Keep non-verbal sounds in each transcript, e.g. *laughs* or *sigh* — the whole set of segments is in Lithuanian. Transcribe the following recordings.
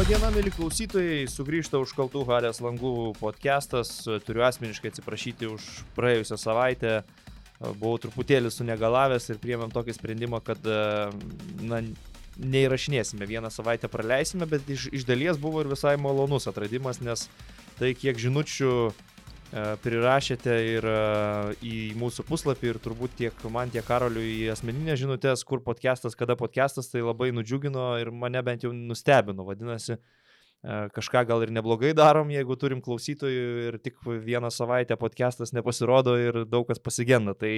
Labadiena, mėly klausytojai, sugrįžta užkaltų Harės langų podcastas. Turiu asmeniškai atsiprašyti už praėjusią savaitę. Buvau truputėlį sunegalavęs ir priemėm tokį sprendimą, kad na, neįrašinėsime, vieną savaitę praleisime, bet iš, iš dalies buvo ir visai malonus atradimas, nes tai kiek žinučių E, prirašėte ir e, į mūsų puslapį ir turbūt tiek man, tiek Karoliu į asmeninę žinutės, kur podcastas, kada podcastas, tai labai nudžiugino ir mane bent jau nustebino. Vadinasi, e, kažką gal ir neblogai darom, jeigu turim klausytojų ir tik vieną savaitę podcastas nepasirodo ir daug kas pasigenda. Tai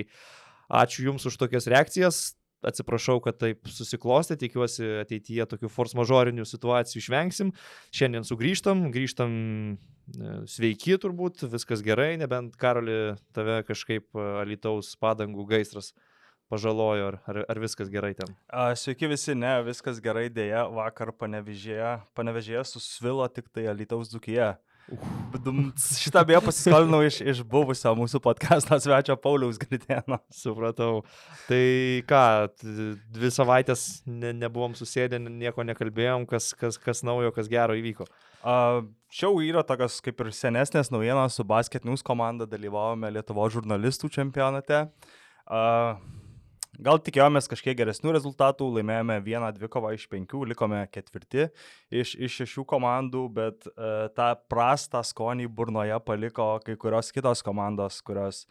ačiū Jums už tokias reakcijas. Atsiprašau, kad taip susiklostė, tikiuosi ateityje tokių force majorinių situacijų išvengsim. Šiandien sugrįžtam, grįžtam sveiki turbūt, viskas gerai, nebent Karoli tave kažkaip Alitaus padangų gaisras pažalojo, ar, ar, ar viskas gerai ten? A, sveiki visi, ne, viskas gerai, dėja, vakar panevežėje, panevežėje susvilo tik tai Alitaus dukyje. Šitą beje pasiskolinau iš, iš buvusio mūsų podcast'o svečio Pauliaus Gritėno. Supratau. Tai ką, dvi savaitės ne, nebuvom susėdę, nieko nekalbėjom, kas, kas, kas naujo, kas gero įvyko. Uh, Šiau yra tokios kaip ir senesnės naujienos, su Basket News komanda dalyvavome Lietuvo žurnalistų čempionate. Uh, Gal tikėjomės kažkiek geresnių rezultatų, laimėjome vieną dvikovą iš penkių, likome ketvirti iš, iš šešių komandų, bet uh, tą prastą skonį burnoje paliko kai kurios kitos komandos, kurios,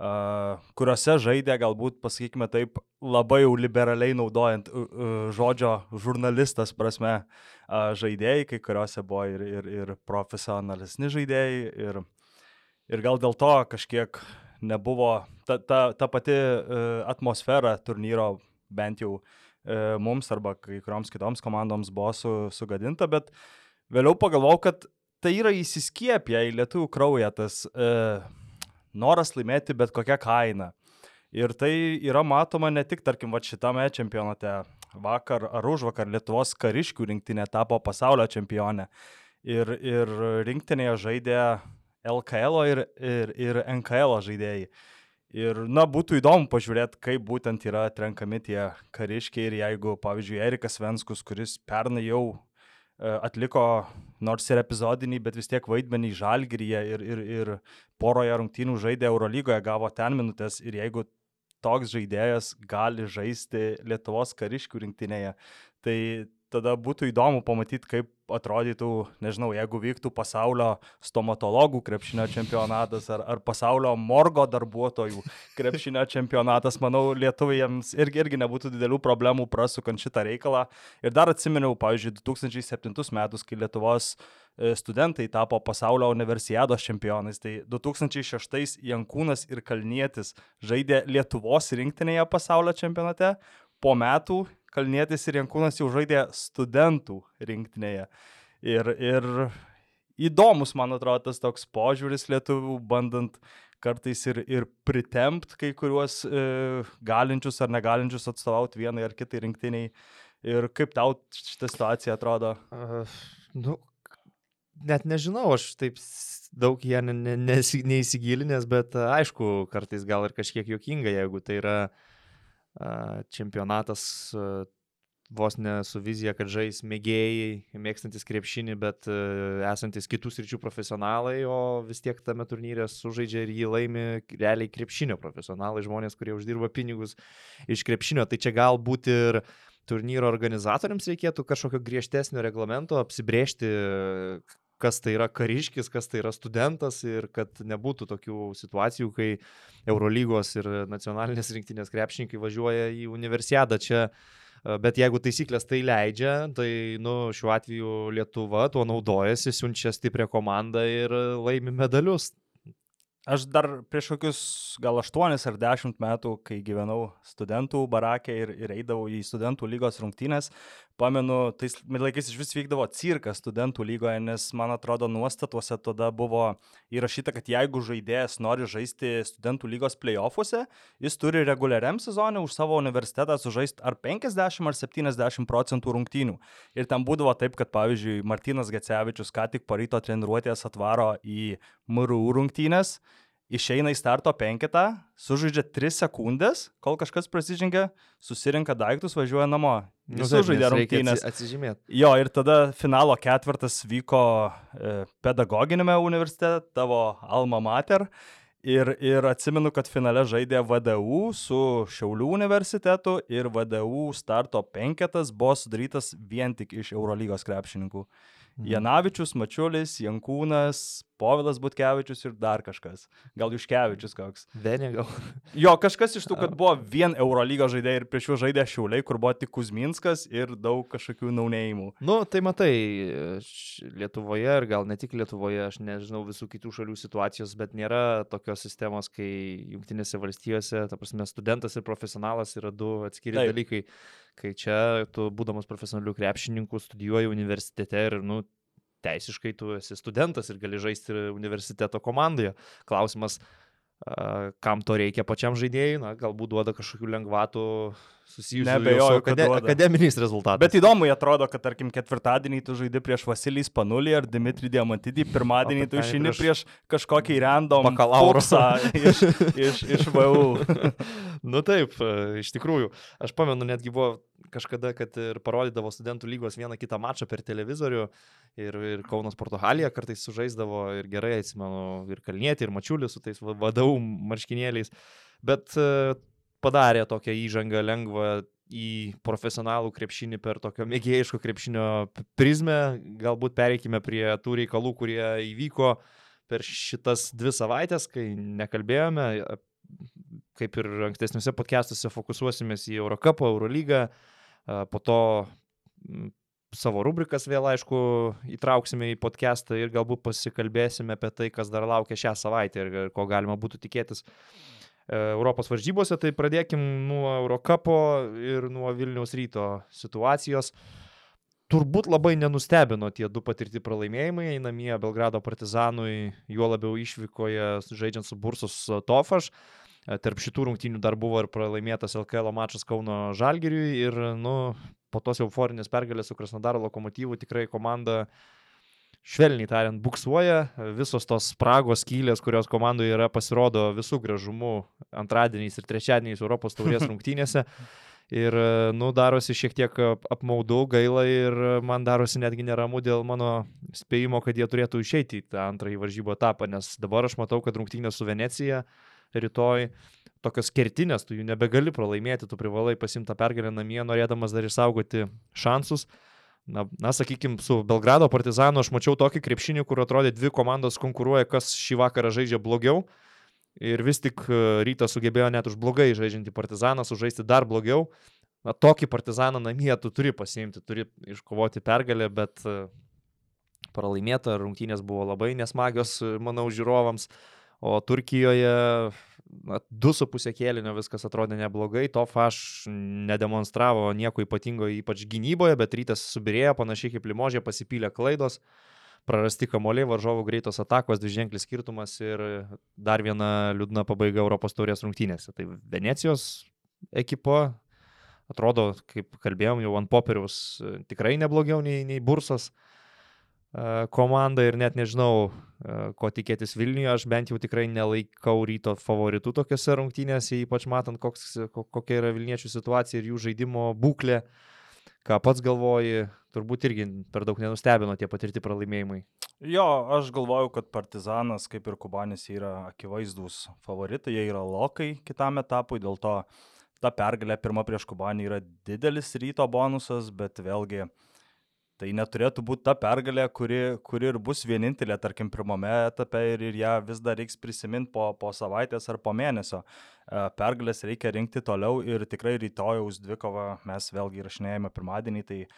uh, kuriuose žaidė, galbūt, pasakykime taip, labai jau liberaliai naudojant uh, uh, žodžio žurnalistas prasme uh, žaidėjai, kai kuriuose buvo ir, ir, ir profesionalesni žaidėjai. Ir, ir gal dėl to kažkiek nebuvo ta, ta, ta pati uh, atmosfera turnyro bent jau uh, mums arba kai kurioms kitoms komandoms buvo su, sugadinta, bet vėliau pagalvojau, kad tai yra įsiskiepę į lietuvių kraują tas uh, noras laimėti bet kokią kainą. Ir tai yra matoma ne tik, tarkim, va šitame čempionate. Vakar ar už vakar Lietuvos kariškių rinktinė tapo pasaulio čempionė. Ir, ir rinktinėje žaidė LKL ir, ir, ir NKL žaidėjai. Ir, na, būtų įdomu pažiūrėti, kaip būtent yra atrenkami tie kariškiai ir jeigu, pavyzdžiui, Erikas Venskus, kuris pernai jau e, atliko nors ir epizodinį, bet vis tiek vaidmenį žalgyryje ir, ir, ir poroje rungtynių žaidė Eurolygoje, gavo ten minutės ir jeigu toks žaidėjas gali žaisti Lietuvos kariškių rinktinėje, tai tada būtų įdomu pamatyti, kaip atrodytų, nežinau, jeigu vyktų pasaulio stomatologų krepšinio čempionatas ar, ar pasaulio morgo darbuotojų krepšinio čempionatas, manau, lietuvijams irgi, irgi nebūtų didelių problemų prasukant šitą reikalą. Ir dar atsiminiau, pavyzdžiui, 2007 metus, kai Lietuvos e, studentai tapo pasaulio universiados čempionais, tai 2006 Jankūnas ir Kalnietis žaidė Lietuvos rinktinėje pasaulio čempionate, po metų Kalnietis ir Jankūnas jau žaidė studentų rinktinėje. Ir, ir įdomus, man atrodo, tas toks požiūris lietuvių, bandant kartais ir, ir pritempt kai kuriuos e, galinčius ar negalinčius atstovauti vienai ar kitai rinktiniai. Ir kaip tau šitą situaciją atrodo? Uh, nu, net nežinau, aš taip daug jie ne, ne, neįsigilinęs, bet aišku, kartais gal ir kažkiek juokinga, jeigu tai yra uh, čempionatas vos ne su vizija, kad žais mėgėjai, mėgstantis krepšinį, bet esantis kitų sričių profesionalai, o vis tiek tame turnyre sužaidžia ir jį laimi realiai krepšinio profesionalai, žmonės, kurie uždirba pinigus iš krepšinio. Tai čia galbūt ir turnyro organizatoriams reikėtų kažkokio griežtesnio reglamento, apsibriežti, kas tai yra kariškis, kas tai yra studentas ir kad nebūtų tokių situacijų, kai Eurolygos ir nacionalinės rinktinės krepšininkai važiuoja į universiadą čia. Bet jeigu taisyklės tai leidžia, tai nu, šiuo atveju Lietuva tuo naudojasi, siunčia stiprią komandą ir laimi medalius. Aš dar prieš kokius gal 8 ar 10 metų, kai gyvenau studentų barakė ir, ir eidavau į studentų lygos rungtynės, pamenu, tais laikais iš vis vykdavo cirkas studentų lygoje, nes man atrodo nuostatuose tada buvo įrašyta, kad jeigu žaidėjas nori žaisti studentų lygos playoffuose, jis turi reguliariam sezonui už savo universitetą sužaisti ar 50 ar 70 procentų rungtynių. Ir ten būdavo taip, kad pavyzdžiui Martinas Gecevičius ką tik po ryto treniruotės atvaro į MRU rungtynės išeina į starto penketą, sužaidžia 3 sekundės, kol kažkas prasižengia, susirinka daiktus, važiuoja namo. Nu, Jis taip, sužaidė rungtynės. atsi- Atsižymėti. Jo, ir tada finalo ketvirtas vyko e, pedagoginėme universitete, tavo Alma Mater. Ir, ir atsimenu, kad finale žaidė VDU su Šiaulių universitetu ir VDU starto penketas buvo sudarytas vien tik iš Eurolygos krepšininkų. Mhm. Janavičius, Mačiulis, Jankūnas, Povilas Butkevičius ir dar kažkas. Gal Juškevičius koks. Venė gal. Jo, kažkas iš tų, kad buvo vien Eurolygos žaidėjai ir prieš jų žaidė Šiauliai, kur buvo tik Kuzminskas ir daug kažkokių naunėjimų. Nu, tai matai, Lietuvoje ir gal ne tik Lietuvoje, aš nežinau visų kitų šalių situacijos, bet nėra tokios sistemos, kai Junktinėse valstijose, ta prasme, studentas ir profesionalas yra du atskiri. Taip. dalykai. Kai čia tu, būdamas profesionaliu krepšininku, studijuoji universitete ir, nu, teisiškai tu esi studentas ir gali žaisti universiteto komandoje. Klausimas, kam to reikia pačiam žaidėjui, na, galbūt duoda kažkokių lengvatų susijusių jau Neabejoju, su kad akade, akademiniais rezultatais. Bet įdomu, atrodo, kad tarkim ketvirtadienį tu žaidži prieš Vasilijį Spanulį ar Dimitri Diamantidį, pirmadienį tu penktadienį išeini prieš kažkokį random Bakalauro. fuksą iš, iš, iš VU. *laughs* nu taip, e, iš tikrųjų. Aš pamenu, netgi buvo kažkada, kad ir parodydavo studentų lygos vieną kitą mačą per televizorių ir, ir Kaunas Portugalija kartais sužaisdavo ir gerai atsimenu ir Kalnietį, ir Mačiulį su tais va- vadovų marškinėliais. Bet e, padarė tokią įžangą lengvą į profesionalų krepšinį per tokio mėgėjiško krepšinio prizmę. Galbūt pereikime prie tų reikalų, kurie įvyko per šitas dvi savaitės, kai nekalbėjome. Kaip ir ankstesniuose podcastuose fokusuosimės į Eurocapą, Eurolygą, po to savo rubrikas vėl, aišku, įtrauksime į podcastą ir galbūt pasikalbėsime apie tai, kas dar laukia šią savaitę ir, ko galima būtų tikėtis Europos varžybose. Tai pradėkim nuo Eurocapo ir nuo Vilniaus ryto situacijos. Turbūt labai nenustebino tie du patirti pralaimėjimai, namie Belgrado partizanui, juo labiau išvykoje žaidžiant su Bursus Tofaš. E, Tarp šitų rungtynių dar buvo ir pralaimėtas LKL mačas Kauno Žalgiriui ir, nu, po tos euforinės pergalės su Krasnodaro lokomotyvu tikrai komanda švelniai tariant, buksuoja. Visos tos spragos skylės, kurios komandoje yra, pasirodo visų gražumu antradieniais ir trečiadieniais Europos taurės *laughs* rungtynėse. Ir, nu, darosi šiek tiek ap- apmaudu, gaila ir man darosi netgi neramu dėl mano spėjimo, kad jie turėtų išeiti į tą antrąjį varžybų etapą, nes dabar aš matau, kad rungtynės su Venecija rytoj tokios kertinės, tu jų nebegali pralaimėti, tu privalai pasimti tą pergalę namie, norėdamas dar išsaugoti šansus. Na, na sakykime, su Belgrado partizanu aš mačiau tokį krepšinį, kur atrodė dvi komandos konkuruoja, kas šį vakarą žaidžia blogiau. Ir vis tik e, rytas sugebėjo net už blogai žaidžiantį partizaną sužaisti dar blogiau. Na, tokį partizaną namie tu turi pasiimti, turi iškovoti pergalę, bet e, pralaimėta, rungtynės buvo labai nesmagios, e, manau, žiūrovams. O Turkijoje du su pusė kėlinio viskas atrodė neblogai, to aš nedemonstravo nieko ypatingo, ypač gynyboje, bet rytas subirėjo, panašiai kaip limožė, pasipylė klaidos, prarasti kamoliai, varžovų greitos atakos, dviženklis skirtumas ir dar viena liūdna pabaiga Europos taurės rungtynėse. Tai Venecijos ekipa atrodo, kaip kalbėjom, jau ant popieriaus e, tikrai neblogiau nei, nei Bursas e, komanda ir net nežinau, e, ko tikėtis Vilniuje. Aš bent jau tikrai nelaikau ryto favoritų tokiuose rungtynėse, ypač matant, koks, ko- kokia yra Vilniečių situacija ir jų žaidimo būklė. Ką pats galvoji, turbūt irgi per daug nenustebino tie patirti pralaimėjimai. Jo, aš galvoju, kad Partizanas, kaip ir Kubanis, yra akivaizdus favoritai, jie yra lokai kitam etapui, dėl to ta pergalė pirma prieš Kubanį yra didelis ryto bonusas, bet vėlgi tai neturėtų būti ta pergalė, kuri, kuri ir bus vienintelė, tarkim, pirmame etape ir, ir ją vis dar reiks prisiminti po, po savaitės ar po mėnesio. E, Pergalės reikia rinkti toliau ir tikrai rytojaus dvikovą mes vėlgi įrašinėjame pirmadienį, tai e,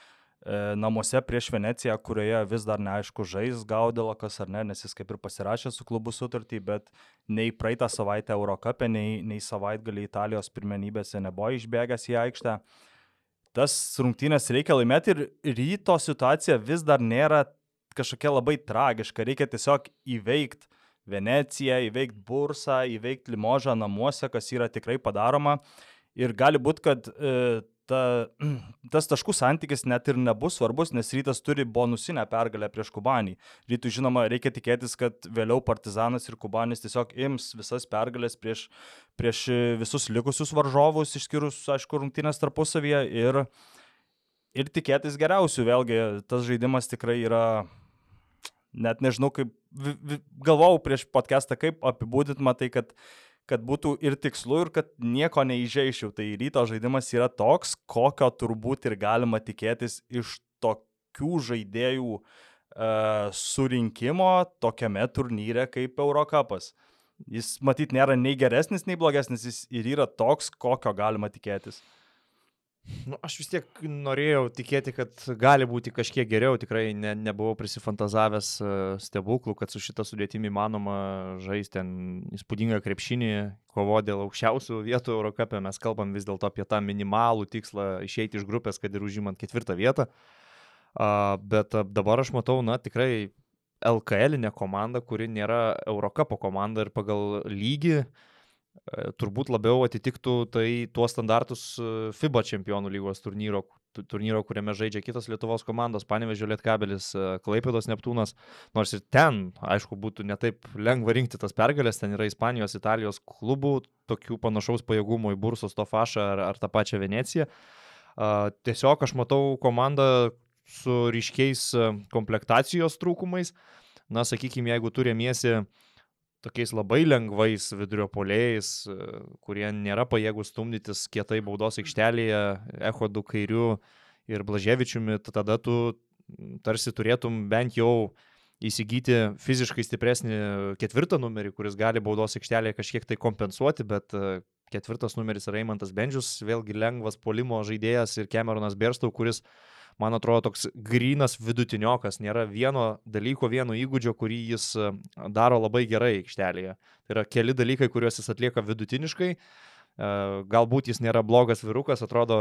namuose prieš Veneciją, kurioje vis dar neaišku žais Gaudilakas ar ne, nes jis kaip ir pasirašė su klubu sutartį, bet nei praeitą savaitę Eurocapė, nei, nei savaitgalį Italijos pirmenybėse nebuvo išbėgęs į aikštę. Tas rungtynės reikia laimėti ir ryto situacija vis dar nėra kažkokia labai tragiška. Reikia tiesiog įveikti Veneciją, įveikti Bursą, įveikti Limožą namuose, kas yra tikrai padaroma. Ir gali būti, kad e, ta, *clears throat* tas taškų santykis net ir nebus svarbus, nes rytas turi bonusinę pergalę prieš Kubanį. Rytų žinoma, reikia tikėtis, kad vėliau Partizanas ir Kubanis tiesiog ims visas pergalės prieš, prieš visus likusius varžovus, išskyrus, aišku, rungtynės tarpusavyje ir, ir tikėtis geriausių. Vėlgi, tas žaidimas tikrai yra net nežinau, kaip galvojau prieš podcastą, kaip apibūdint, matai, kad kad būtų ir tikslu, ir kad nieko neįžeičiau. Tai ryto žaidimas yra toks, kokio turbūt ir galima tikėtis iš tokių žaidėjų uh, surinkimo tokiame turnyre kaip Eurocapas. Jis matyt nėra nei geresnis, nei blogesnis, jis ir yra toks, kokio galima tikėtis. Nu, aš vis tiek norėjau tikėti, kad gali būti kažkiek geriau, tikrai ne, nebuvau prisifantazavęs e, stebuklų, kad su šitą sudėtimi įmanoma žaisti ten įspūdingą krepšinį, kovo dėl aukščiausių vietų Eurocapė, mes kalbam vis dėlto apie tą minimalų tikslą išeiti iš grupės, kad ir užimant ketvirtą vietą. Bet dabar aš matau, na, tikrai LKL komanda, kuri nėra Eurocapo komanda ir pagal lygį uh, E, turbūt labiau atitiktų tai tuos standartus e, FIBA čempionų lygos turnyro, turnyro, kuriame žaidžia kitos Lietuvos komandos, Panevežio Lietkabelis, e, Klaipėdos Neptūnas, nors ir ten, aišku, būtų netaip lengva rinkti tas pergalės, ten yra Ispanijos, Italijos klubų, tokių panašaus pajėgumo į Bursos Tofašą ar, ar tą pačią Veneciją. Tiesiog aš matau komandą su ryškiais komplektacijos trūkumais. Na, sakykime, jeigu turėmiesi uh, tokiais labai lengvais vidurio polėjais, kurie nėra pajėgus stumdytis kietai baudos aikštelėje, Ehodu kairiu ir Blaževičiumi, tada tu tarsi turėtum bent jau įsigyti fiziškai stipresnį ketvirtą numerį, kuris gali baudos aikštelėje kažkiek tai kompensuoti, bet e, ketvirtas numeris yra Eimantas Bendžius, vėlgi lengvas polimo žaidėjas ir Cameronas Berstau, kuris uh, man atrodo, toks grinas vidutiniokas, nėra vieno dalyko, vieno įgūdžio, kurį jis e, daro labai gerai aikštelėje. Tai yra keli dalykai, kuriuos jis atlieka vidutiniškai. E, galbūt jis nėra blogas virukas, atrodo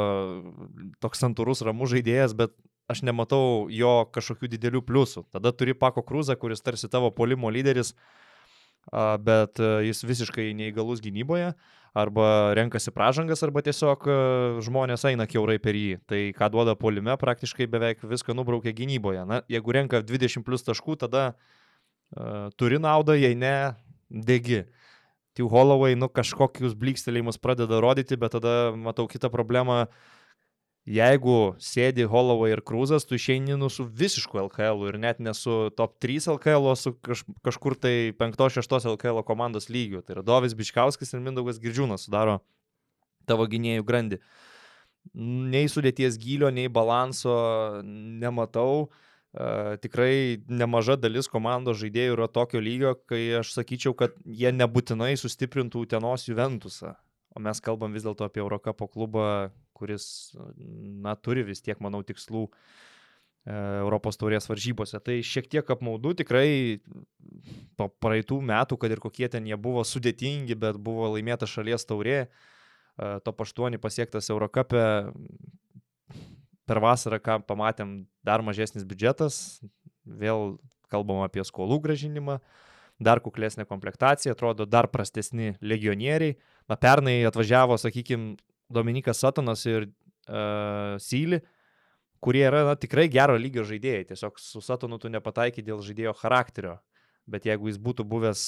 toks santūrus, ramus žaidėjas, bet aš nematau jo kažkokių didelių pliusų. Tada turi Pako Krūzą, kuris tarsi tavo polimo lyderis, bet e, jis visiškai neįgalus gynyboje arba renkasi pražangas, arba tiesiog e, žmonės eina keurai per jį. Tai ką duoda polime, praktiškai beveik viską nubraukia gynyboje. Na, jeigu renka 20 plus taškų, tada uh, turi naudą, jei ne, degi. Tiu Holloway, nu, kažkokius blykstelėjimus pradeda rodyti, bet tada matau kitą problemą. Uh, jeigu sėdi Holloway ir Krūzas, tu išeini nu su visišku LKL ir net ne su top 3 LKL, o su kaž, kažkur tai 5-6 LKL komandos lygiu. Tai yra Dovis Biškauskas ir Mindaugas Girdžiūnas sudaro tavo gynėjų grandį. Nei sudėties gylio, nei balanso nematau. Uh, tikrai nemaža dalis komandos žaidėjų yra tokio lygio, kai aš sakyčiau, kad jie nebūtinai sustiprintų Utenos Juventusą. O mes kalbam vis dėlto apie Eurocapo klubą, kuris, na, turi vis tiek, manau, tikslų e, Europos taurės varžybose. Tai šiek tiek apmaudu tikrai po praeitų metų, kad ir kokie ten jie buvo sudėtingi, bet buvo laimėta šalies taurė, e, top 8 pasiektas Eurocapė, per vasarą, ką pamatėm, dar mažesnis biudžetas, vėl kalbam apie skolų gražinimą, dar kuklesnė komplektacija, atrodo dar prastesni legionieriai. Na, pernai atvažiavo, sakykime, Dominikas Satonas ir uh, Syli, kurie yra na, tikrai gero lygio žaidėjai. Tiesiog su Satonu tu nepataikai dėl žaidėjo charakterio. Bet jeigu jis būtų buvęs,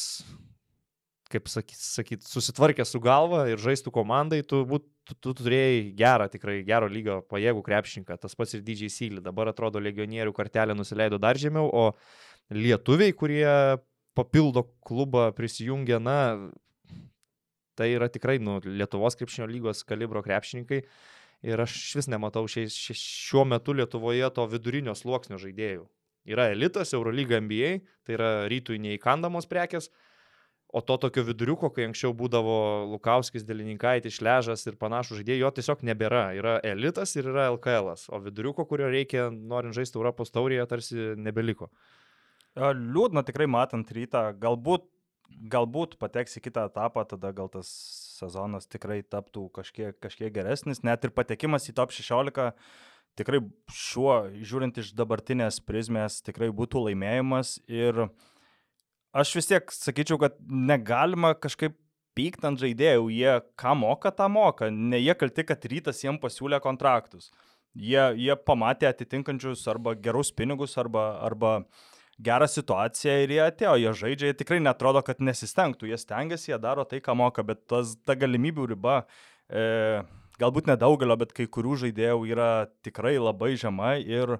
kaip sakyt, sakyt susitvarkęs su galva ir žaistų komandai, tu, būt, tu, tu turėjai gerą, tikrai gero lygio pajėgų krepšininką. Tas pats ir didžiai Syli. Dabar atrodo legionierių kartelė nusileido dar žemiau, o lietuviai, kurie papildo klubą prisijungia, na, tai yra tikrai nu, Lietuvos krepšinio lygos kalibro krepšininkai. Ir aš vis nematau šiais, šiuo metu Lietuvoje to vidurinio sluoksnio žaidėjų. Yra elitas, Eurolyga NBA, tai yra rytui neįkandamos prekes, o to tokio viduriuko, kai anksčiau būdavo Lukauskis, Delinkaitis, Šležas ir panašų žaidėjų, jo tiesiog nebėra. Yra elitas ir yra LKL, o viduriuko, kurio reikia, norint žaisti Europos taurėje, tarsi nebeliko. Liūdna tikrai matant rytą, galbūt galbūt pateks į kitą etapą, tada gal tas sezonas tikrai taptų kažkiek, kažkiek geresnis, net ir patekimas į top 16 tikrai šiuo, žiūrint iš dabartinės prizmės, tikrai būtų laimėjimas. Ir aš vis tiek sakyčiau, kad negalima kažkaip pykt ant žaidėjų, jie ką moka, tą moka, ne jie kalti, kad rytas jiems pasiūlė kontraktus. Jie, jie pamatė atitinkančius arba gerus pinigus, arba, arba gerą situaciją ir jie atėjo, jie žaidžia, jie tikrai netrodo, kad nesistengtų, jie stengiasi, jie daro tai, ką moka, bet tas, ta galimybių riba, e, galbūt nedaugelio, bet kai kurių žaidėjų yra tikrai labai žema ir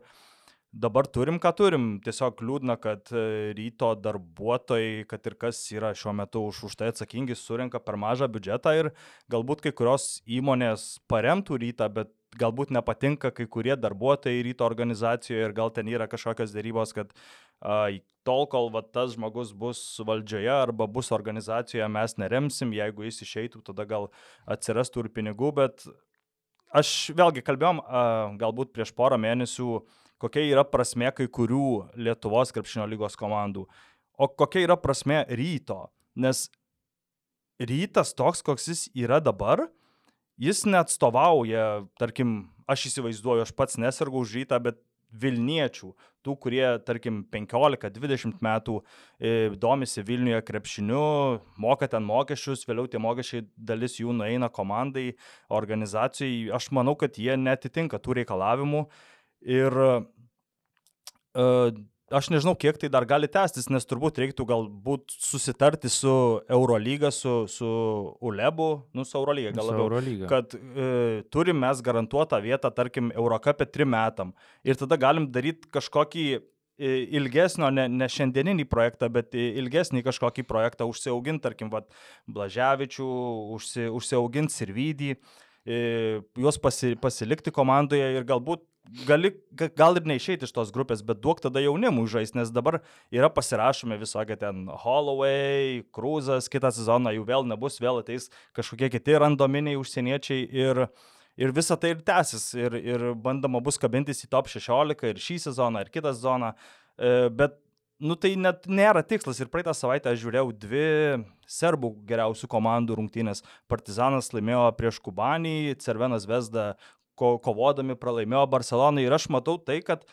dabar turim, ką turim. Tiesiog liūdna, kad e, ryto darbuotojai, kad ir kas yra šiuo metu už, už tai atsakingi, surinka per mažą biudžetą ir galbūt kai kurios įmonės paremtų rytą, bet galbūt nepatinka kai kurie darbuotojai ryto organizacijoje ir gal ten yra kažkokios dėrybos, kad uh, tol, kol va, tas žmogus bus valdžioje arba bus organizacijoje, mes neremsim, jeigu jis išeitų, tada gal atsirastų ir pinigų, bet aš vėlgi kalbėjom uh, galbūt prieš porą mėnesių, kokia yra prasme kai kurių Lietuvos krepšinio lygos komandų, o kokia yra prasme ryto, nes rytas toks, koks jis yra dabar, jis neatstovauja, tarkim, aš įsivaizduoju, aš pats nesirgau už rytą, bet Vilniečių, tų, kurie, tarkim, 15-20 metų e, domisi Vilniuje krepšiniu, moka ten mokesčius, vėliau tie mokesčiai dalis jų nueina komandai, organizacijai, aš manau, kad jie netitinka tų reikalavimų. Ir e, aš nežinau, kiek tai dar gali tęstis, nes turbūt reiktų galbūt susitarti su Eurolyga, su, su ULEBu, nu, su Eurolyga gal labiau. Eurolyga. Kad e, turim mes garantuotą vietą, tarkim, Eurocapė trim metam. Ir tada galim daryti kažkokį e, ilgesnio, ne, ne šiandieninį projektą, bet ilgesnį kažkokį projektą užsiauginti, tarkim, vat, Blaževičių, užsi, užsiauginti Sirvydį, e, juos pasi, pasilikti komandoje ir galbūt gali, gal ir neišeiti iš tos grupės, bet duok tada jaunimui žais, nes dabar yra pasirašomi visokie ten Holloway, Krūzas, kitą sezoną jų vėl nebus, vėl ateis kažkokie kiti randominiai užsieniečiai ir, ir visa tai ir tęsis ir, ir bandoma bus kabintis į top 16 ir šį sezoną, ir kitą sezoną, e, bet nu tai net nėra tikslas. Ir praeitą savaitę aš žiūrėjau dvi serbų geriausių komandų rungtynės. Partizanas laimėjo prieš Kubanį, Cervenas Vesda ko, kovodami pralaimėjo Barcelonai. Ir aš matau tai, kad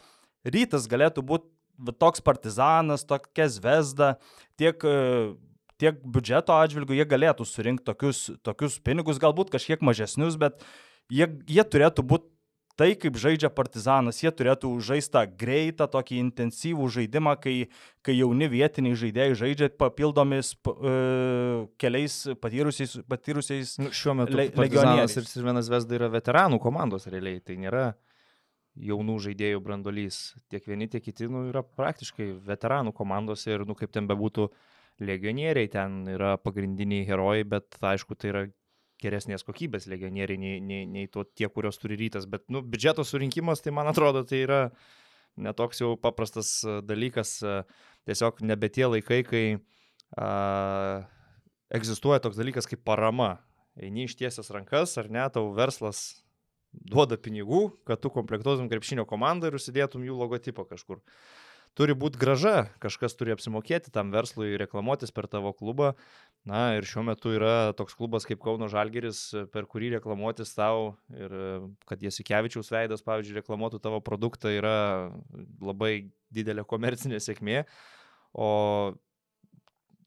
rytas galėtų būti toks partizanas, tokia zvezda, tiek, e, tiek biudžeto atžvilgių jie galėtų surinkti tokius, tokius pinigus, galbūt kažkiek mažesnius, bet jie, jie turėtų būti tai, kaip žaidžia partizanas, jie turėtų žaistą greitą, tokį intensyvų žaidimą, kai, kai jauni vietiniai žaidėjai žaidžia papildomis e, keliais patyrusiais, patyrusiais nu, šiuo metu le, legionieriais. Ir Sirvenas Vesda yra veteranų komandos realiai, tai nėra jaunų žaidėjų brandolys. Tiek vieni, tiek kiti nu, yra praktiškai veteranų komandos ir, nu, kaip ten bebūtų, legionieriai ten yra pagrindiniai herojai, bet aišku, tai yra geresnės kokybės legionieriai nei, nei, nei to, tie, kurios turi rytas. Bet, nu, biudžeto surinkimas, tai man atrodo, tai yra netoks jau paprastas dalykas. Tiesiog nebe tie laikai, kai a, egzistuoja toks dalykas kaip parama. Eini ištiesęs rankas, ar ne, tau verslas duoda pinigų, kad tu komplektuotum krepšinio komandą ir užsidėtum jų logotipą kažkur turi būti graža, kažkas turi apsimokėti tam verslui reklamuotis per tavo klubą. Na ir šiuo metu yra toks klubas kaip Kauno Žalgeris, per kurį reklamuotis tau ir kad Jasikevičiaus veidas, pavyzdžiui, reklamuotų tavo produktą yra labai didelė komercinė sėkmė. O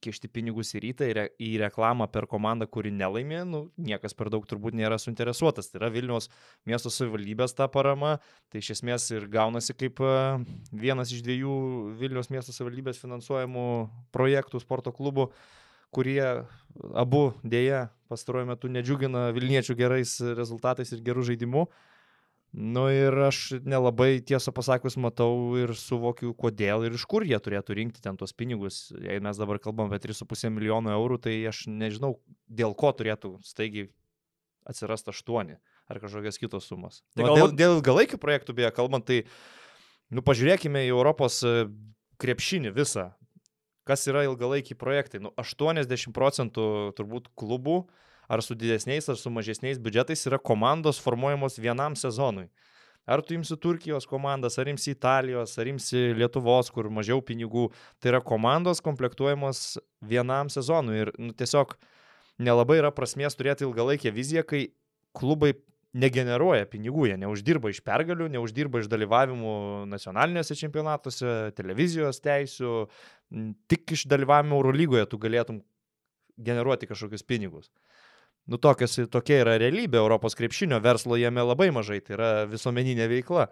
kišti pinigus į rytą, re, į reklamą per komandą, kuri nelaimė, nu, niekas per daug turbūt nėra suinteresuotas. Tai yra Vilnius miesto savivaldybės ta parama, tai iš esmės ir gaunasi kaip e, vienas iš dviejų Vilnius miesto savivaldybės finansuojamų projektų sporto klubų kurie abu dėja pastaruoju metu nedžiugina Vilniečių gerais rezultatais ir gerų žaidimų. Nu ir aš nelabai tiesą pasakus matau ir suvokiu, kodėl ir iš kur jie turėtų rinkti ten tuos pinigus. Jei mes dabar kalbam apie 3,5 milijonų eurų, tai aš nežinau, dėl ko turėtų staigiai atsirasti 8 ar kažkokios kitos sumos. Tai gal... dėl, dėl ilgalaikių projektų, beje, kalbant, tai, nu, pažiūrėkime į Europos e, krepšinį visą. Kas yra ilgalaikiai projektai? Nu, 80 procentų turbūt klubų ar su didesniais, ar su mažesniais biudžetais yra komandos formuojamos vienam sezonui. Ar tu imsi Turkijos komandas, ar imsi Italijos, ar imsi Lietuvos, kur mažiau pinigų. Tai yra komandos komplektuojamos vienam sezonui. Ir nu, tiesiog nelabai yra prasmės turėti ilgalaikę viziją, kai klubai negeneruoja pinigų, jie neuždirba iš pergalių, neuždirba iš dalyvavimų nacionaliniuose čempionatuose, televizijos teisių, tik iš dalyvavimo Eurolygoje tu galėtum generuoti kažkokius pinigus. Nu, tokios, tokia yra realybė Europos krepšinio, verslo jame labai mažai, tai yra visuomeninė veikla.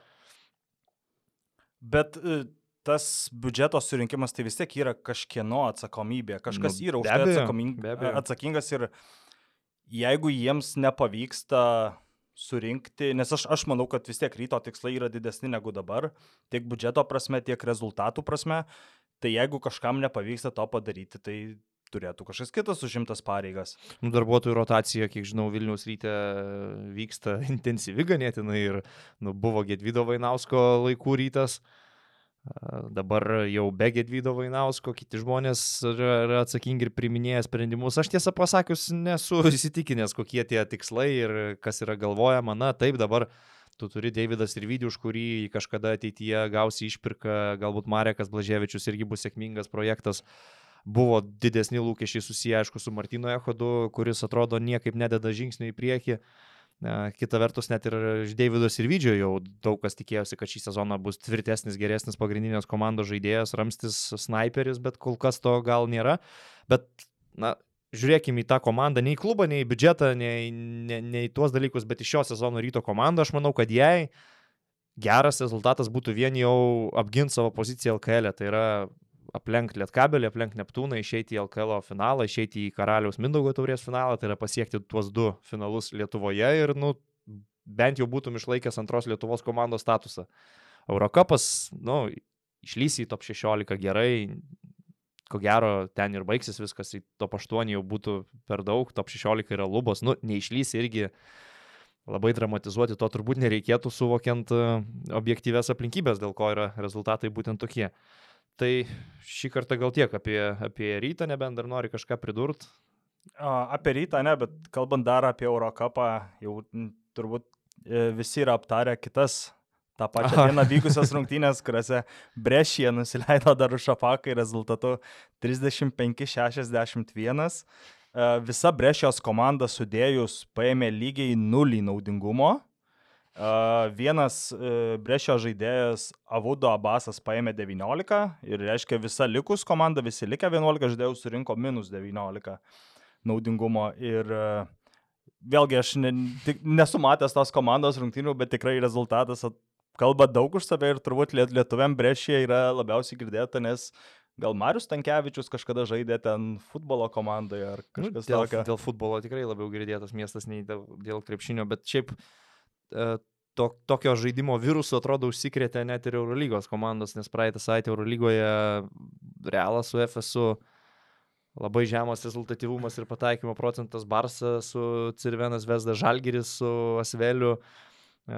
Bet e, tas biudžeto surinkimas tai vis tiek yra kažkieno atsakomybė, kažkas nu, yra už tai atsakingas ir jeigu jiems nepavyksta surinkti, nes aš, aš manau, kad vis tiek ryto tikslai yra didesni negu dabar, tiek biudžeto prasme, tiek rezultatų prasme, tai jeigu kažkam nepavyksta to padaryti, tai turėtų kažkas kitas užimtas pareigas. Nu, darbuotojų rotacija, kiek žinau, Vilnius ryte vyksta *laughs* intensyvi ganėtinai ir nu, buvo Gedvido Vainausko laikų rytas. Uh, Dabar jau be Gedvydo Vainausko, kiti žmonės yra, atsakingi ir priminėja sprendimus. Aš tiesą pasakius nesu *laughs* įsitikinęs, kokie tie tikslai ir kas yra galvojama. Na taip, dabar tu turi Davidas ir Vydį, už kurį kažkada ateityje gausi išpirką, galbūt Marekas Blaževičius irgi bus sėkmingas projektas. Buvo didesni lūkesčiai susiję, aišku, su Martino Echodu, kuris atrodo niekaip nededa žingsnių į priekį. Uh, Kita vertus, net ir iš Davido Sirvidžio jau daug kas tikėjosi, kad šį sezoną bus tvirtesnis, geresnis pagrindinės komandos žaidėjas, ramstis sniperis, bet kol kas to gal nėra. Bet, na, žiūrėkime į tą komandą, nei klubą, nei biudžetą, nei, nei, nei tuos dalykus, bet į šio sezono ryto komandą, aš manau, kad jai geras rezultatas būtų vien jau apginti savo poziciją LKL. E. Tai yra aplenkti Lietkabelį, aplenkti Neptūną, išeiti į LKL finalą, išeiti į Karaliaus Mindaugo taurės finalą, tai yra pasiekti tuos du finalus Lietuvoje ir, nu, bent jau būtum išlaikęs antros Lietuvos komandos statusą. Eurocapas, nu, išlysi į top 16 gerai, ko gero ten ir baigsis viskas, į top 8 jau būtų per daug, top 16 yra lubos, nu, neišlysi irgi labai dramatizuoti, to turbūt nereikėtų suvokiant e, objektyves aplinkybės, dėl ko yra rezultatai būtent tokie. Tai šį kartą gal tiek apie, apie rytą, nebent dar nori kažką pridurt. Apie rytą ne, bet kalbant dar apie Eurocapą, jau turbūt e, visi yra aptarę kitas tą pačią Aha. dieną vykusios *laughs* rungtynės, kuriuose Brešė nusileido dar už Šapakai rezultatu 35-61. E, visa Brešijos komanda sudėjus paėmė lygiai nulį naudingumo Uh, vienas uh, Brešio žaidėjas Avudo Abasas paėmė 19 ir reiškia visa likus komanda, visi likę 11 žaidėjų surinko minus 19 naudingumo. Ir uh, vėlgi aš ne, tik, nesu matęs tos komandos rungtynių, bet tikrai rezultatas kalba daug už save ir turbūt liet, lietuviam Brešė yra labiausiai girdėta, nes Gal Marius Tankievičius kažkada žaidė ten futbolo komandoje ar nu, kažkas nu, dėl, tokio. Dėl futbolo tikrai labiau girdėtas miestas nei dėl, dėl krepšinio, bet šiaip uh, to, tokio žaidimo viruso atrodo užsikrėtė net ir Eurolygos komandos, nes praeitą savaitę Eurolygoje Realas su FSU labai žemas rezultatyvumas ir pataikymo procentas Barsa su Cirvenas Vesda Žalgiris su Asveliu. E,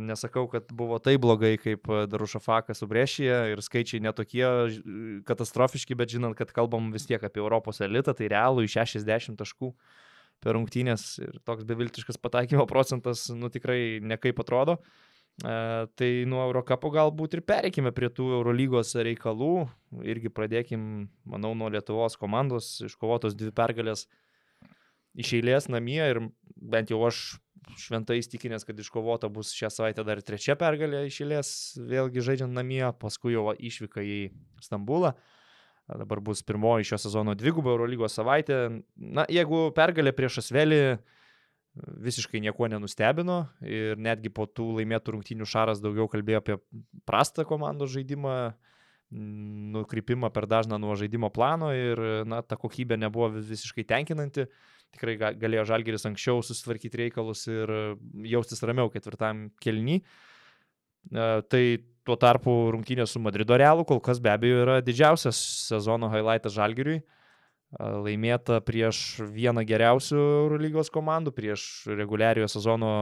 nesakau, kad buvo taip blogai kaip Darušafakas su Brešyje ir skaičiai netokie katastrofiški, bet žinant, kad kalbam vis tiek apie Europos elitą, tai realų į 60 taškų per rungtynės ir toks beviltiškas pataikymo procentas, nu tikrai nekaip atrodo. E, tai nuo Eurocapo galbūt ir pereikime prie tų Eurolygos reikalų. Irgi pradėkim, manau, nuo Lietuvos komandos, iškovotos dvi pergalės iš eilės namie ir bent jau aš šventai įstikinęs, kad iškovota bus šią savaitę dar trečia pergalė iš eilės, vėlgi žaidžiant namie, paskui jau išvyka į Stambulą. Uh, Dabar bus pirmoji šio sezono dvigubo Eurolygos savaitė. Na, jeigu pergalė prieš Asvelį visiškai nieko nenustebino ir netgi po tų laimėtų rungtynių Šaras daugiau kalbėjo apie prastą komandos žaidimą, nukrypimą per dažną nuo žaidimo plano ir na, ta kokybė nebuvo visiškai tenkinanti. Tikrai galėjo Žalgeris anksčiau susitvarkyti reikalus ir jaustis ramiau ketvirtam kelnyje. Tai tuo tarpu rungtynės su Madrido Realu kol kas be abejo yra didžiausias sezono highlightas Žalgiriui. Laimėta prieš vieną geriausių Eurolygos komandų, prieš reguliariojo sezono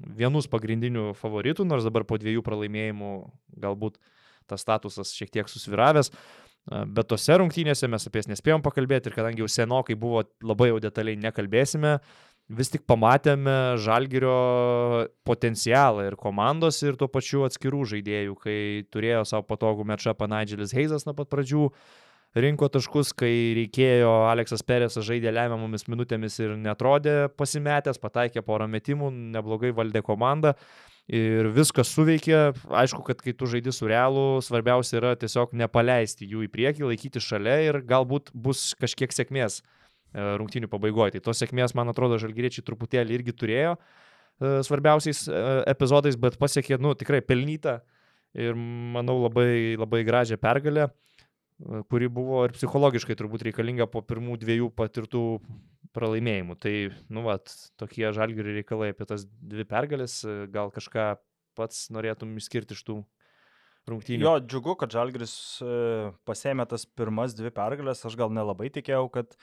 vienus pagrindinių favoritų, nors dabar po dviejų pralaimėjimų galbūt tas statusas šiek tiek susviravęs. Bet tose rungtynėse mes apie jas nespėjom pakalbėti ir kadangi jau senokai buvo labai jau detaliai nekalbėsime, vis tik pamatėme žalgerio potencialą ir komandos, ir tuo pačiu atskirų žaidėjų, kai turėjo savo patogų mečapą Nigelis Heizas nuo pat pradžių, rinko taškus, kai reikėjo, Aleksas Peresas žaidė lemiamomis minutėmis ir netrodė pasimetęs, pataikė porą metimų, neblogai valdė komandą. Ir viskas suveikė, aišku, kad kai tu žaidži su realu, svarbiausia yra tiesiog nepaleisti jų į priekį, laikyti šalia ir galbūt bus kažkiek sėkmės rungtynių pabaigoje. Tai tos sėkmės, man atrodo, žalgyriečiai truputėlį irgi turėjo svarbiausiais epizodais, bet pasiekė, nu, tikrai pelnytą ir, manau, labai, labai gražią pergalę kuri buvo ir psichologiškai turbūt reikalinga po pirmų dviejų patirtų pralaimėjimų. Tai, nu, vat, tokie žalgių reikalai apie tas dvi pergalės, gal kažką pats norėtum išskirti iš tų rungtynių. Jo, džiugu, kad Žalgris e, pasėmė tas pirmas dvi pergalės, aš gal nelabai tikėjau, kad,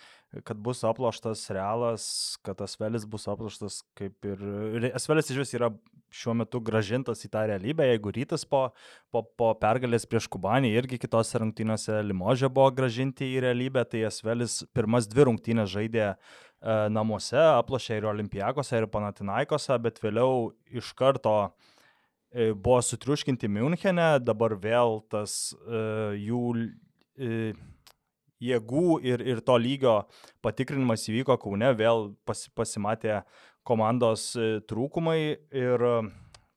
kad bus aploštas realas, kad Asvelis bus aploštas kaip ir... Asvelis iš vis yra šiuo metu gražintas į tą realybę, jeigu rytas po, po, po pergalės prieš Kubanį irgi kitose rungtynėse Limožė buvo gražinti į realybę, tai Asvelis pirmas dvi rungtynės žaidė e, namuose, aplošė ir Olimpijakose, ir Panatinaikose, bet vėliau iš karto E, buvo sutriuškinti Münchene, dabar vėl tas uh, jų uh, jėgų ir, ir to lygio patikrinimas įvyko Kaune, vėl pas, pasimatė komandos uh, trūkumai ir, uh,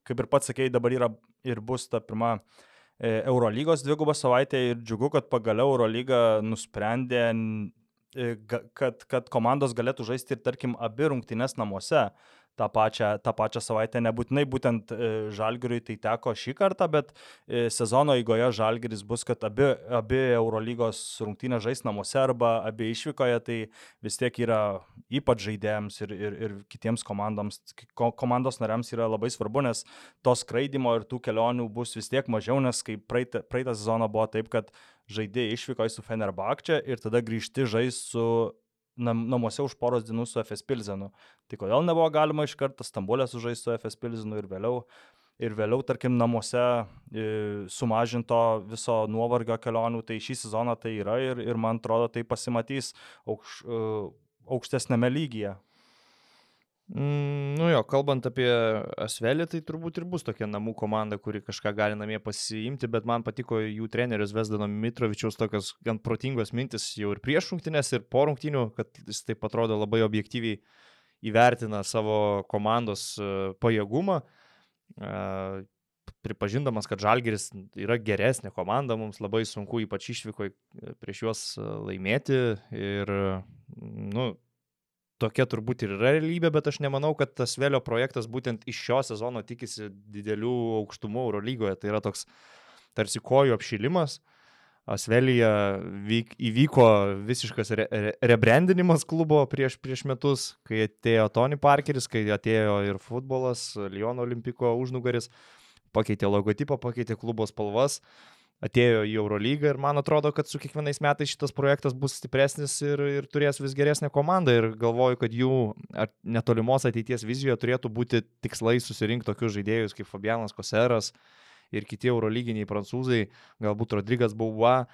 kaip ir pats sakėjai, dabar yra ir bus ta pirma uh, Eurolygos dvigubą savaitę ir džiugu, kad pagaliau Eurolyga nusprendė, kad, kad komandos galėtų žaisti ir, tarkim, abi rungtynes namuose tą pačią, tą pačią savaitę. Nebūtinai būtent e, Žalgiriui tai teko šį kartą, bet e, sezono eigoje Žalgiris bus, kad abi, abi Eurolygos rungtynės žais namuose arba abi išvykoje, tai vis tiek yra ypač žaidėjams ir, ir, ir kitiems komandoms, komandos nariams yra labai svarbu, nes to skraidimo ir tų kelionių bus vis tiek mažiau, nes kai praeitą, praeitą sezoną buvo taip, kad žaidėjai išvyko į su Fenerbakčia ir tada grįžti žais su nam, namuose už poros dienų su FS Pilzenu. Tai kodėl nebuvo galima iš karto Stambulė sužaisti su FS Pilzenu ir vėliau, ir vėliau, tarkim, namuose e, sumažinto viso nuovargio kelionių, tai šį sezoną tai yra ir, ir man atrodo tai pasimatys aukš, e, aukštesnėme lygyje. Mm, nu jo, kalbant apie Asvelį, tai turbūt ir bus tokia namų komanda, kuri kažką gali namie pasiimti, bet man patiko jų trenerius Vesdano Mitrovičiaus tokios gan protingos mintis jau ir prieš rungtynės, ir po rungtynių, kad jis taip atrodo labai objektyviai įvertina savo komandos e, pajėgumą, e, pripažindamas, kad Žalgeris yra geresnė komanda, mums labai sunku ypač išvyko prieš juos laimėti ir, nu, tokia turbūt ir yra realybė, bet aš nemanau, kad tas Vėlio projektas būtent iš šio sezono tikisi didelių aukštumų Eurolygoje. Tai yra toks tarsi kojų apšilimas. Asvelija vyk, įvyko visiškas re, re, rebrandinimas klubo prieš, prieš metus, kai atėjo Tony Parkeris, kai atėjo ir futbolas, Lyono olimpiko užnugaris, pakeitė logotipą, pakeitė klubo spalvas. Uh, atėjo į Eurolygą ir man atrodo, kad su kiekvienais metais šitas projektas bus stipresnis ir, ir turės vis geresnę komandą ir galvoju, kad jų netolimos ateities vizijoje turėtų būti tikslai susirinkti tokius žaidėjus kaip Fabianas Koseras ir kiti eurolyginiai prancūzai, galbūt Rodrygas Bauva,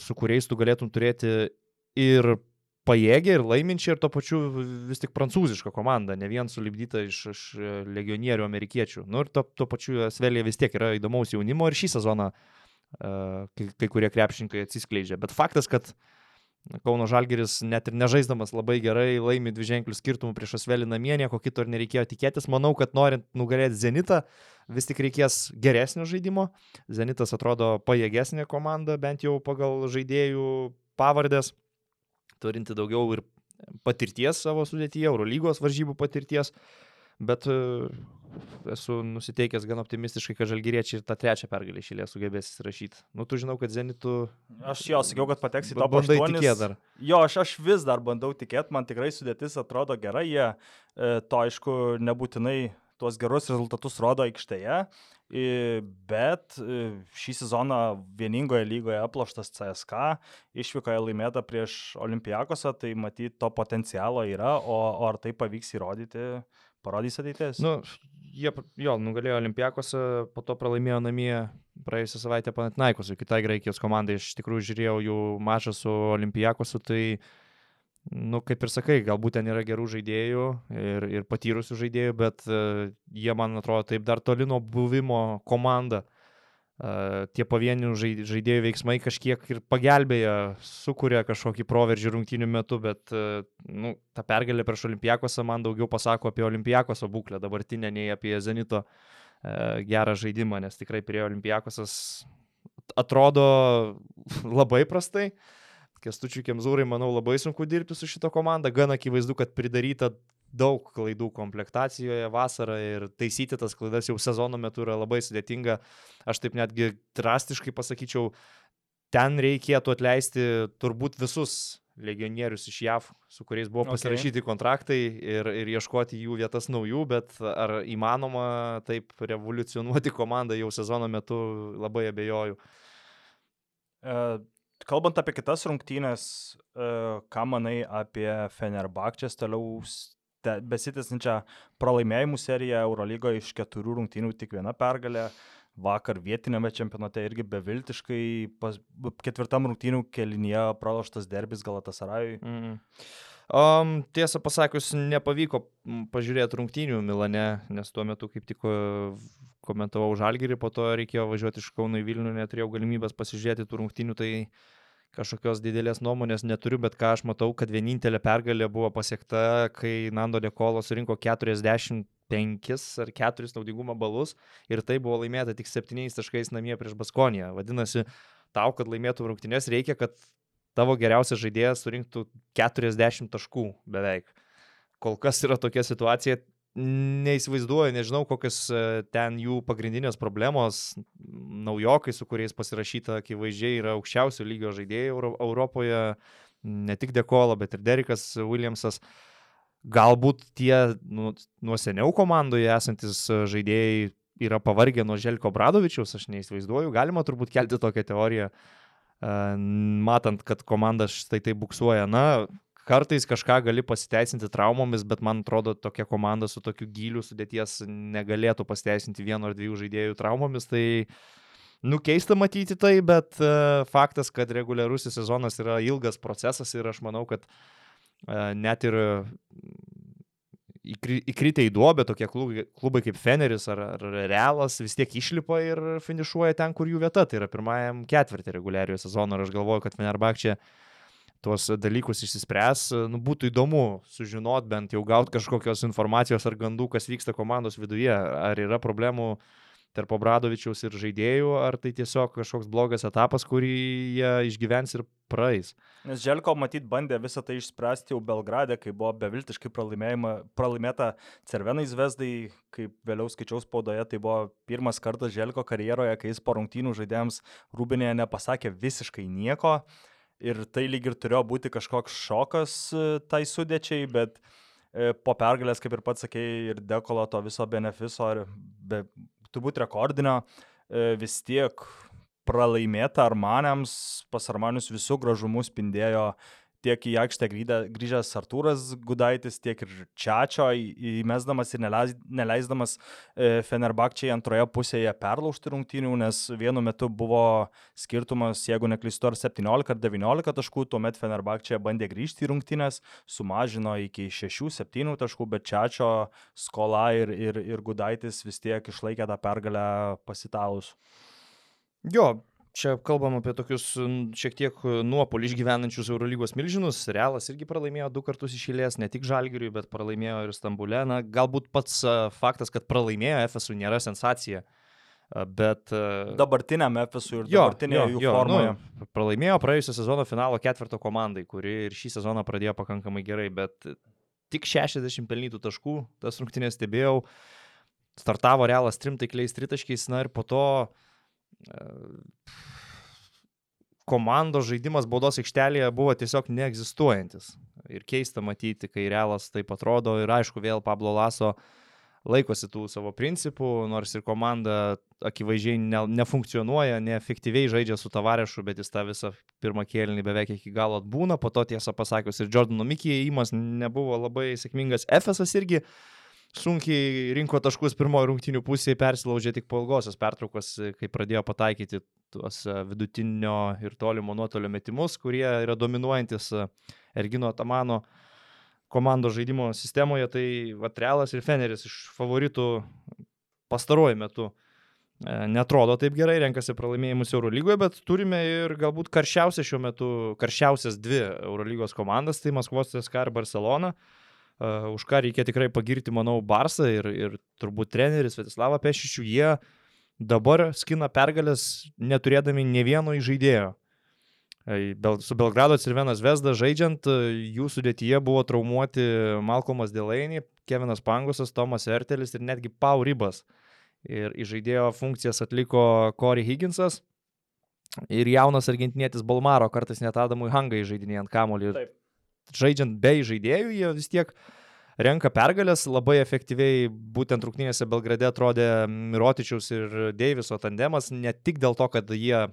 su kuriais tu galėtum turėti ir pajėgia ir laiminčia ir to pačiu vis tik prancūziška komanda, ne vien sulibdyta iš, iš legionierių amerikiečių. Nu ir to, to pačiu Svelė vis tiek yra įdomaus jaunimo ir šį sezoną uh, kai, kai kurie krepšininkai atsiskleidžia. Bet faktas, kad Kauno Žalgeris net ir nežaisdamas labai gerai laimi dvi ženklių skirtumų prieš Asvelį namie, nieko kito ir nereikėjo tikėtis. Manau, kad norint nugalėti Zenitą, vis tik reikės geresnio žaidimo. Zenitas atrodo pajėgesnė komanda, bent jau pagal žaidėjų pavardės turinti daugiau ir patirties savo sudėtyje, Eurolygos varžybų patirties, bet e, esu nusiteikęs gan optimistiškai, kad žalgyriečiai ir tą trečią pergalę išėlės sugebės įsirašyti. Nu, tu žinau, kad Zenitų... Aš jo sakiau, kad pateks į to bandai. Jo, aš, aš vis dar bandau tikėti, man tikrai sudėtis atrodo gerai, jie e, to aišku nebūtinai tuos gerus rezultatus rodo aikštėje, bet e, šį sezoną vieningoje lygoje aploštas CSK, išvykoje laimėta prieš Olimpijakosą, tai matyt, to potencialo yra, o, o ar tai pavyks įrodyti, parodys ateitis. Nu, jie, jo, nugalėjo Olimpijakosą, po to pralaimėjo namie praėjusią savaitę Panatinaikosui, kitai Graikijos komandai, iš tikrųjų žiūrėjau jų mačą su Olimpijakosu, tai nu, kaip ir sakai, galbūt ten yra gerų žaidėjų ir, ir patyrusių žaidėjų, bet uh, jie, man atrodo, taip dar toli nuo buvimo komanda. Uh, tie pavienių žaidėjų veiksmai kažkiek ir pagelbėja, sukuria kažkokį proveržį rungtynių metu, bet uh, nu, ta pergalė prieš Olimpijakosą man daugiau pasako apie Olimpijakoso būklę dabartinę, nei apie Zenito uh, gerą žaidimą, nes tikrai prie Olimpijakosas atrodo *laughs* labai prastai. Uh, Kestučiui Kemzūrai, manau, labai sunku dirbti su šito komanda. Gan akivaizdu, kad pridaryta daug klaidų komplektacijoje vasarą ir taisyti tas klaidas jau sezono metu yra labai sudėtinga. Aš taip netgi drastiškai pasakyčiau, ten reikėtų atleisti turbūt visus legionierius iš JAV, su kuriais buvo pasirašyti okay. kontraktai ir, ir ieškoti jų vietas naujų, bet ar įmanoma taip revoliucionuoti komandą jau sezono metu, labai abejoju. Uh, kalbant apie kitas rungtynės, uh, ką manai apie Fenerbakčias toliau besitęsinčią pralaimėjimų seriją Eurolygoje iš keturių rungtynių tik viena pergalė. Vakar vietinėme čempionate irgi beviltiškai pas, ketvirtam rungtynių kelinėje praloštas derbis Galatasarajui. Mm. Um, tiesą pasakius, nepavyko pažiūrėti rungtynių Milane, nes tuo metu kaip tik komentavau Žalgirį, po to reikėjo važiuoti iš Kauno į Vilnių, neturėjau galimybės pasižiūrėti tų rungtynių, tai kažkokios didelės nuomonės neturiu, bet ką aš matau, kad vienintelė pergalė buvo pasiekta, kai Nando Dekolo surinko 45 ar 4 naudingumo balus ir tai buvo laimėta tik 7 taškais namie prieš Baskoniją. Vadinasi, tau, kad laimėtų rungtynės, reikia, kad tavo geriausias žaidėjas surinktų 40 taškų beveik. Kol kas yra tokia situacija, neįsivaizduoju, nežinau, kokios e, ten jų pagrindinės problemos. Naujokai, su kuriais pasirašyta, akivaizdžiai yra aukščiausio lygio žaidėjai Europoje, ne tik Dekola, bet ir Derikas Williamsas. Galbūt tie nu, nuo seniau komandoje esantis žaidėjai yra pavargę nuo Želko Bradovičiaus, aš neįsivaizduoju. Galima turbūt kelti tokią teoriją, e, matant, kad komanda štai tai buksuoja. Na, kartais kažką gali pasiteisinti traumomis, bet man atrodo, tokia komanda su tokiu giliu sudėties negalėtų pasiteisinti vieno ar dviejų žaidėjų traumomis. Tai nu keista matyti tai, bet uh, faktas, kad reguliarusis sezonas yra ilgas procesas ir aš manau, kad uh, net ir įkritę į duobę tokie klubai, klubai kaip Feneris ar, ar Realas vis tiek išlipa ir finišuoja ten, kur jų vieta. Tai yra pirmajam ketvirtį reguliariojo sezono ir aš galvoju, kad Fenerbakčia čia tuos dalykus išsispręs, nu, būtų įdomu sužinot, bent jau gauti kažkokios informacijos ar gandų, kas vyksta komandos viduje, ar yra problemų tarp Obradovičiaus ir žaidėjų, ar tai tiesiog kažkoks blogas etapas, kurį jie išgyvens ir praeis. Nes Želko matyt bandė visą tai išspręsti jau Belgrade, kai buvo beviltiškai pralaimėta Cervenai Zvezdai, kaip vėliau skaičiaus spaudoje, tai buvo pirmas kartas Želko karjeroje, kai jis po rungtynių žaidėjams Rūbinėje nepasakė visiškai nieko ir tai lyg ir turėjo būti kažkoks šokas e, tai sudėčiai, bet e, po pergalės, kaip ir pats sakėjai, ir dekolo to viso benefiso, be, turbūt rekordinio, e, vis tiek pralaimėta Armanėms, pas Armanius visų gražumų spindėjo tiek į aikštę grįžęs Artūras Gudaitis, tiek ir Čiačio įmesdamas ir neleisdamas e, Fenerbakčiai antroje pusėje perlaužti rungtynių, nes vienu metu buvo skirtumas, jeigu neklystu, ar 17 ar 19 taškų, tuomet Fenerbakčiai bandė grįžti į rungtynės, sumažino iki 6-7 taškų, bet Čiačio skola ir, ir, ir Gudaitis vis tiek išlaikė tą pergalę pasitalus. Jo, Čia kalbam apie tokius šiek tiek nuopolį išgyvenančius Eurolygos milžinus. Realas irgi pralaimėjo du kartus išėlės, ne tik Žalgiriui, bet pralaimėjo ir Stambulė. Na, galbūt pats faktas, kad pralaimėjo FSU nėra sensacija. Bet... Dabartiniam FSU ir dabartinėje jų jo, formoje. Nu, pralaimėjo praėjusią sezono finalo ketvirto komandai, kuri ir šį sezoną pradėjo pakankamai gerai, bet tik 60 pelnytų taškų, tas rungtynės stebėjau. Startavo Realas trim taikliais tritaškiais, na ir po to uh, komandos žaidimas baudos aikštelėje buvo tiesiog neegzistuojantis. Ir keista matyti, kai realas taip atrodo. Ir aišku, vėl Pablo Laso laikosi tų savo principų, nors ir komanda akivaizdžiai ne, nefunkcionuoja, neefektyviai žaidžia su Tavarešu, bet jis tą visą pirmą kėlinį beveik iki galo atbūna, po to tiesą pasakius ir Jordano Mikijai įimas nebuvo labai sėkmingas, Efesas irgi uh, sunkiai rinko taškus pirmojo rungtinių pusėje, persilaužė tik po ilgosios pertraukos, kai pradėjo pataikyti tuos e, vidutinio ir tolimo nuotolio metimus, kurie yra dominuojantis e, Ergino Tamano komandos žaidimo sistemoje, tai Vatrelas ir Feneris iš favoritų pastaruoju metu e, netrodo taip gerai, renkasi pralaimėjimus Eurolygoje, bet turime ir galbūt karščiausias šiuo metu, karščiausias dvi Eurolygos komandas, tai Maskvos CSK ir Barcelona. Uh, už ką reikia tikrai pagirti, manau, Barsą ir, ir turbūt treneris Svetislavą Pešičių, jie dabar skina pergalės neturėdami ne vieno įžaidėjo. Bel- Su Belgrado Cirvenas Vesda žaidžiant, jų sudėtyje buvo traumuoti Malcolmas Delaney, Kevinas Pangosas, Tomas Ertelis ir netgi Pau Ribas. Ir žaidėjo funkcijas atliko Corey Higginsas ir jaunas argentinietis Balmaro, kartais net Adamui Hangai žaidinėjant kamolį. Taip. Žaidžiant be žaidėjų, jie vis tiek renka pergalės, labai efektyviai būtent rungtynėse Belgrade atrodė Mirotičiaus ir Deiviso tandemas, ne tik dėl to, kad jie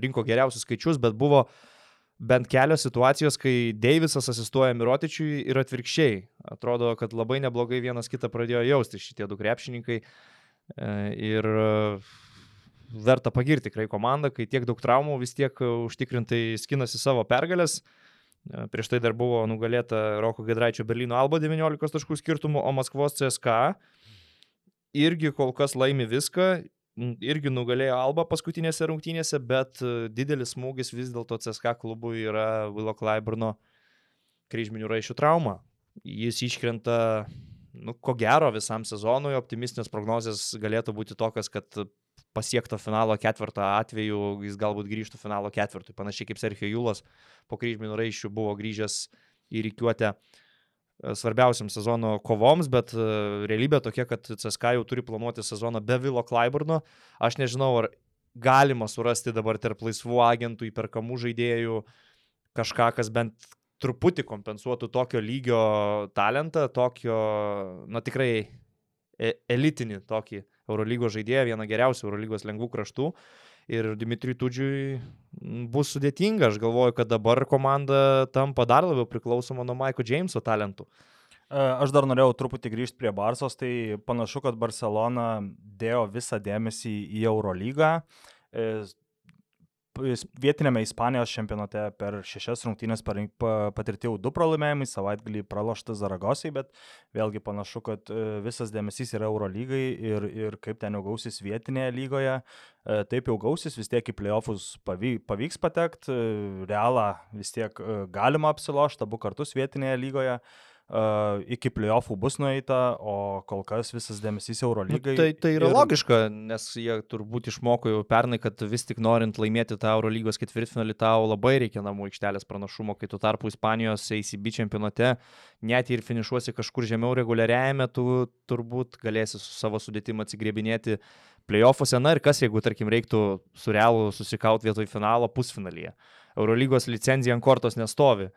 rinko geriausius skaičius, bet buvo bent kelios situacijos, kai Deivisas asistuoja Mirotičiui ir atvirkščiai. Atrodo, kad labai neblogai vienas kitą pradėjo jausti šitie du krepšininkai. E, Ir e, verta pagirti tikrai komandą, kai tiek daug traumų vis tiek e, užtikrintai skinasi savo pergalės. E, Prieš tai dar buvo nugalėta Roko Gedraičio Berlyno Alba 19 taškų skirtumų, o Maskvos CSK irgi kol kas laimi viską, irgi nugalėjo Alba paskutinėse rungtynėse, bet e, didelis smūgis vis dėlto CSK klubui yra Vilo Klaiburno kryžminių raišių trauma. Jis iškrenta, nu, ko gero visam sezonui, optimistinės prognozijas galėtų būti tokios, kad pasiekto finalo ketvirtą atveju jis galbūt grįžtų finalo ketvirtui, panašiai kaip Sergio Julas po kryžminių raiščių buvo grįžęs į rykiuotę e, svarbiausiam sezono kovoms, bet e, realybė tokia, kad CSK jau turi planuoti sezoną be Vilo Klaiburno. Aš nežinau, ar galima surasti dabar tarp laisvų agentų įperkamų žaidėjų kažką, kas bent truputį kompensuotų tokio lygio talentą, tokio, na tikrai e- elitinį tokį Eurolygos žaidėją, vieną geriausių Eurolygos lengvų kraštų. Ir Dimitriui Tudžiui bus sudėtinga. Aš galvoju, kad dabar komanda tampa dar labiau priklausoma nuo Maiko Jameso talentų. E, Aš dar norėjau truputį grįžti prie Barsos, tai panašu, kad Barcelona dėjo visą dėmesį į Eurolygą. E, Vietinėme Ispanijos čempionate per šešias rungtynės patirti jau du pralaimėjimai, savaitgalį praloštas Zaragosai, bet vėlgi panašu, kad e, visas dėmesys yra Eurolygai ir, ir kaip ten jau gausis vietinėje lygoje. E, Taip jau gausis, vis tiek į playoffus pavy- pavyks patekti, realą vis tiek e, galima apsilošti abu kartus vietinėje lygoje. Iki playoffų bus nueita, o kol kas visas dėmesys Nu, Eurolygai. tai, tai yra ir- logiška, nes jie turbūt išmoko jau pernai, kad vis tik norint laimėti tą Eurolygos ketvirtfinalį, tau labai reikia namų aikštelės pranašumo, kai tu tarpu Ispanijos ACB čempionate, net ir finišuosi kažkur žemiau reguliariajame, tu turbūt galėsi su savo sudėtim atsigrėbinėti playoffuose. Na ir kas, jeigu, tarkim, reiktų su realu susikauti vietoj finalo pusfinalyje. Eurolygos licenzija ant kortos nestovi.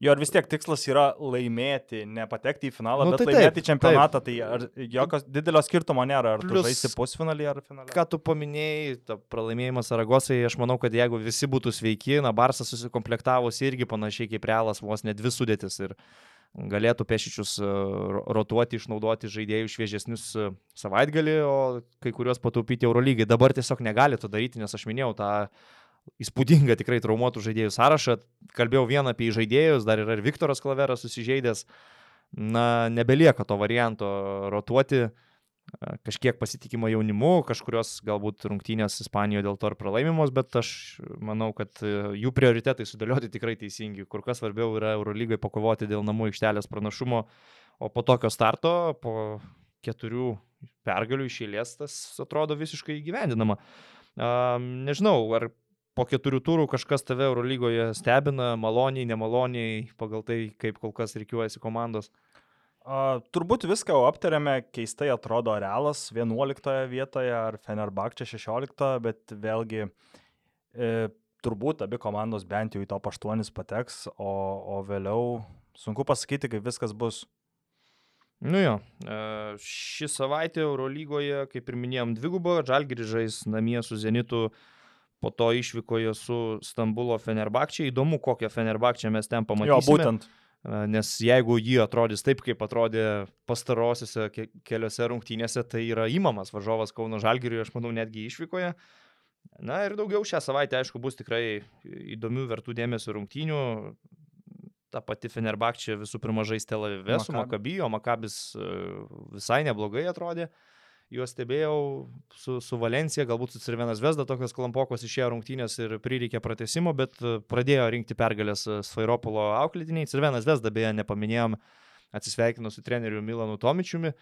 Jo, ir vis tiek tikslas yra laimėti, ne patekti į finalą, Nu, bet tai tai taip, laimėti čempionatą. Tai ar jokio didelio skirtumo nėra, ar tu Plius- žaisi pusfinalį ar finalį. ką tu paminėjai, ta pralaimėjimas Aragosai, aš manau, kad jeigu visi būtų sveiki, na, Barsas susikomplektavosi irgi panašiai kaip Realas, vos ne dvi sudėtis ir galėtų pešičius e, ro- rotuoti, išnaudoti žaidėjų šviežesnius e, savaitgalį, o kai kuriuos pataupyti Eurolygai. Dabar tiesiog negali to daryti, nes aš minėjau tą įspūdingą tikrai traumuotų žaidėjų sąrašą. Kalbėjau vieną apie žaidėjus, dar yra ir Viktoras Klaveras susižeidęs. Na, nebelieka to varianto rotuoti kažkiek pasitikimo jaunimu, kažkurios galbūt rungtynės Ispanijoje dėl to ir pralaimimos, bet aš manau, kad e, jų prioritetai sudėlioti tikrai teisingi. Kur kas svarbiau yra Eurolygai pakovoti dėl namų aikštelės pranašumo, o po tokio starto, po keturių pergalių iš eilės, tas atrodo visiškai įgyvendinama. Nežinau, ar po keturių turų kažkas tave Eurolygoje stebina, maloniai, nemaloniai, pagal tai, kaip kol kas reikiuojasi komandos. A, turbūt viską aptarėme, keistai atrodo Realas 11 vietoje ar Fenerbakčia 16, bet vėlgi e, turbūt abi komandos bent jau į top 8 pateks, o, o vėliau sunku pasakyti, kaip viskas bus. Nu jo, e, ši savaitė Eurolygoje, kaip ir minėjom, dvigubo, Žalgiris žais namie su Zenitu, po to išvykoje su Stambulo Fenerbakčia. Įdomu, kokią Fenerbakčią mes ten pamatysime. Jo, būtent. E, Nes jeigu jį atrodys taip, kaip atrodė pastarosiuose ke keliose rungtynėse, tai yra įmamas varžovas Kauno Žalgiriui, aš manau, netgi išvykoje. Na ir daugiau šią savaitę, aišku, bus tikrai įdomių vertų dėmesio rungtynių. Ta pati Fenerbakčia visų pirma žais Tel Avive su Maccabi. Makabi, o Makabis e, visai neblogai atrodė. Juos stebėjau su, su Valencija, galbūt su Cirvenas Vesda, tokios klampokos išėjo rungtynės ir prireikė pratesimo, bet e, pradėjo rinkti pergalės e, Sfairopolo auklėtiniai. Cirvenas Vesda beje nepaminėjom, atsisveikino su treneriu Milanu Tomičiumi.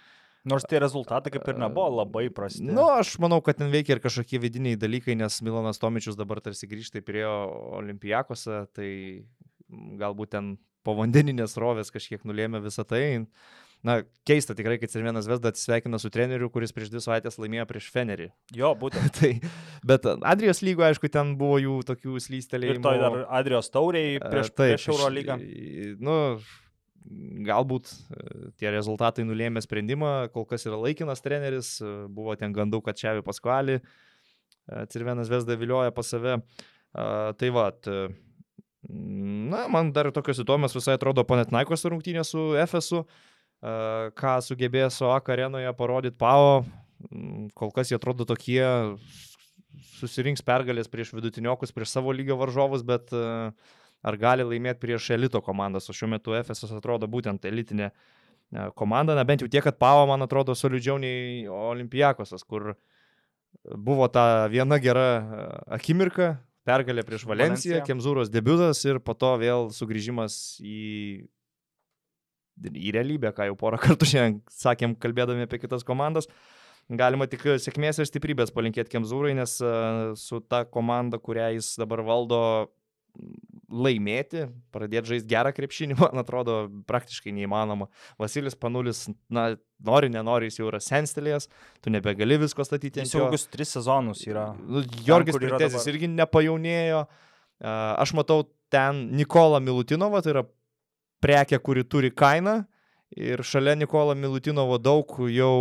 Nors tie rezultatai kaip ir nebuvo labai prasti. Nu, aš manau, kad ten veikia ir kažkokie vidiniai dalykai, nes Milanas Tomičius dabar tarsi grįžta prie Olimpijakose, tai galbūt ten povandeninės rovės kažkiek nulėmė visą tai. Na, keista tikrai, kad Cirvenas Vesda atsisveikina su treneriu, kuris prieš dvi savaitės laimėjo prieš Fenerį. Jo, būtent. *laughs* tai, bet Adrijos lygo, aišku, ten buvo jų tokių slystelėjimų. Ir to dar Adrijos tauriai prieš, Taip, prieš Eurolygą. Nu, galbūt e, tie rezultatai nulėmė sprendimą, kol kas yra laikinas treneris, e, buvo ten gandų, kad Čiavi Paskvalį, Cirvenas Vesda vilioja pas save. Tai va, na, man dar tokios įdomios visai atrodo Panetnaikos rungtynė su FSU, ką sugebėjo su AK arenoje parodyti PAO, kol kas jie atrodo tokie, susirinks pergalės prieš vidutiniokus, prieš savo lygio varžovus, bet ar gali laimėti prieš elito komandas, o šiuo metu FSS atrodo būtent elitinė komanda, na bent jau tiek, kad Pavo, man atrodo, solidžiau nei Olimpijakosas, kur buvo ta viena gera akimirka, pergalė prieš Valenciją, Valencija. Kemzūros debutas ir po to vėl sugrįžimas į, į realybę, ką jau porą *laughs* kartų šiandien sakėm, kalbėdami apie kitas komandas. Galima tik sėkmės ir stiprybės palinkėti Kemzūrai, nes e, su ta komanda, kurią jis dabar valdo, laimėti, pradėti žaisti gerą krepšinį, *laughs* man atrodo, praktiškai neįmanoma. Vasilis Panulis, na, nori, nenori, jis jau yra senstelėjęs, tu nebegali visko statyti. Jis jau ilgus tris sezonus yra. Jorgis Pritezis irgi nepajaunėjo. Aš matau ten Nikolą Milutinovą, tai yra prekė, kuri turi kainą. Ir šalia Nikola Milutinovo daug jau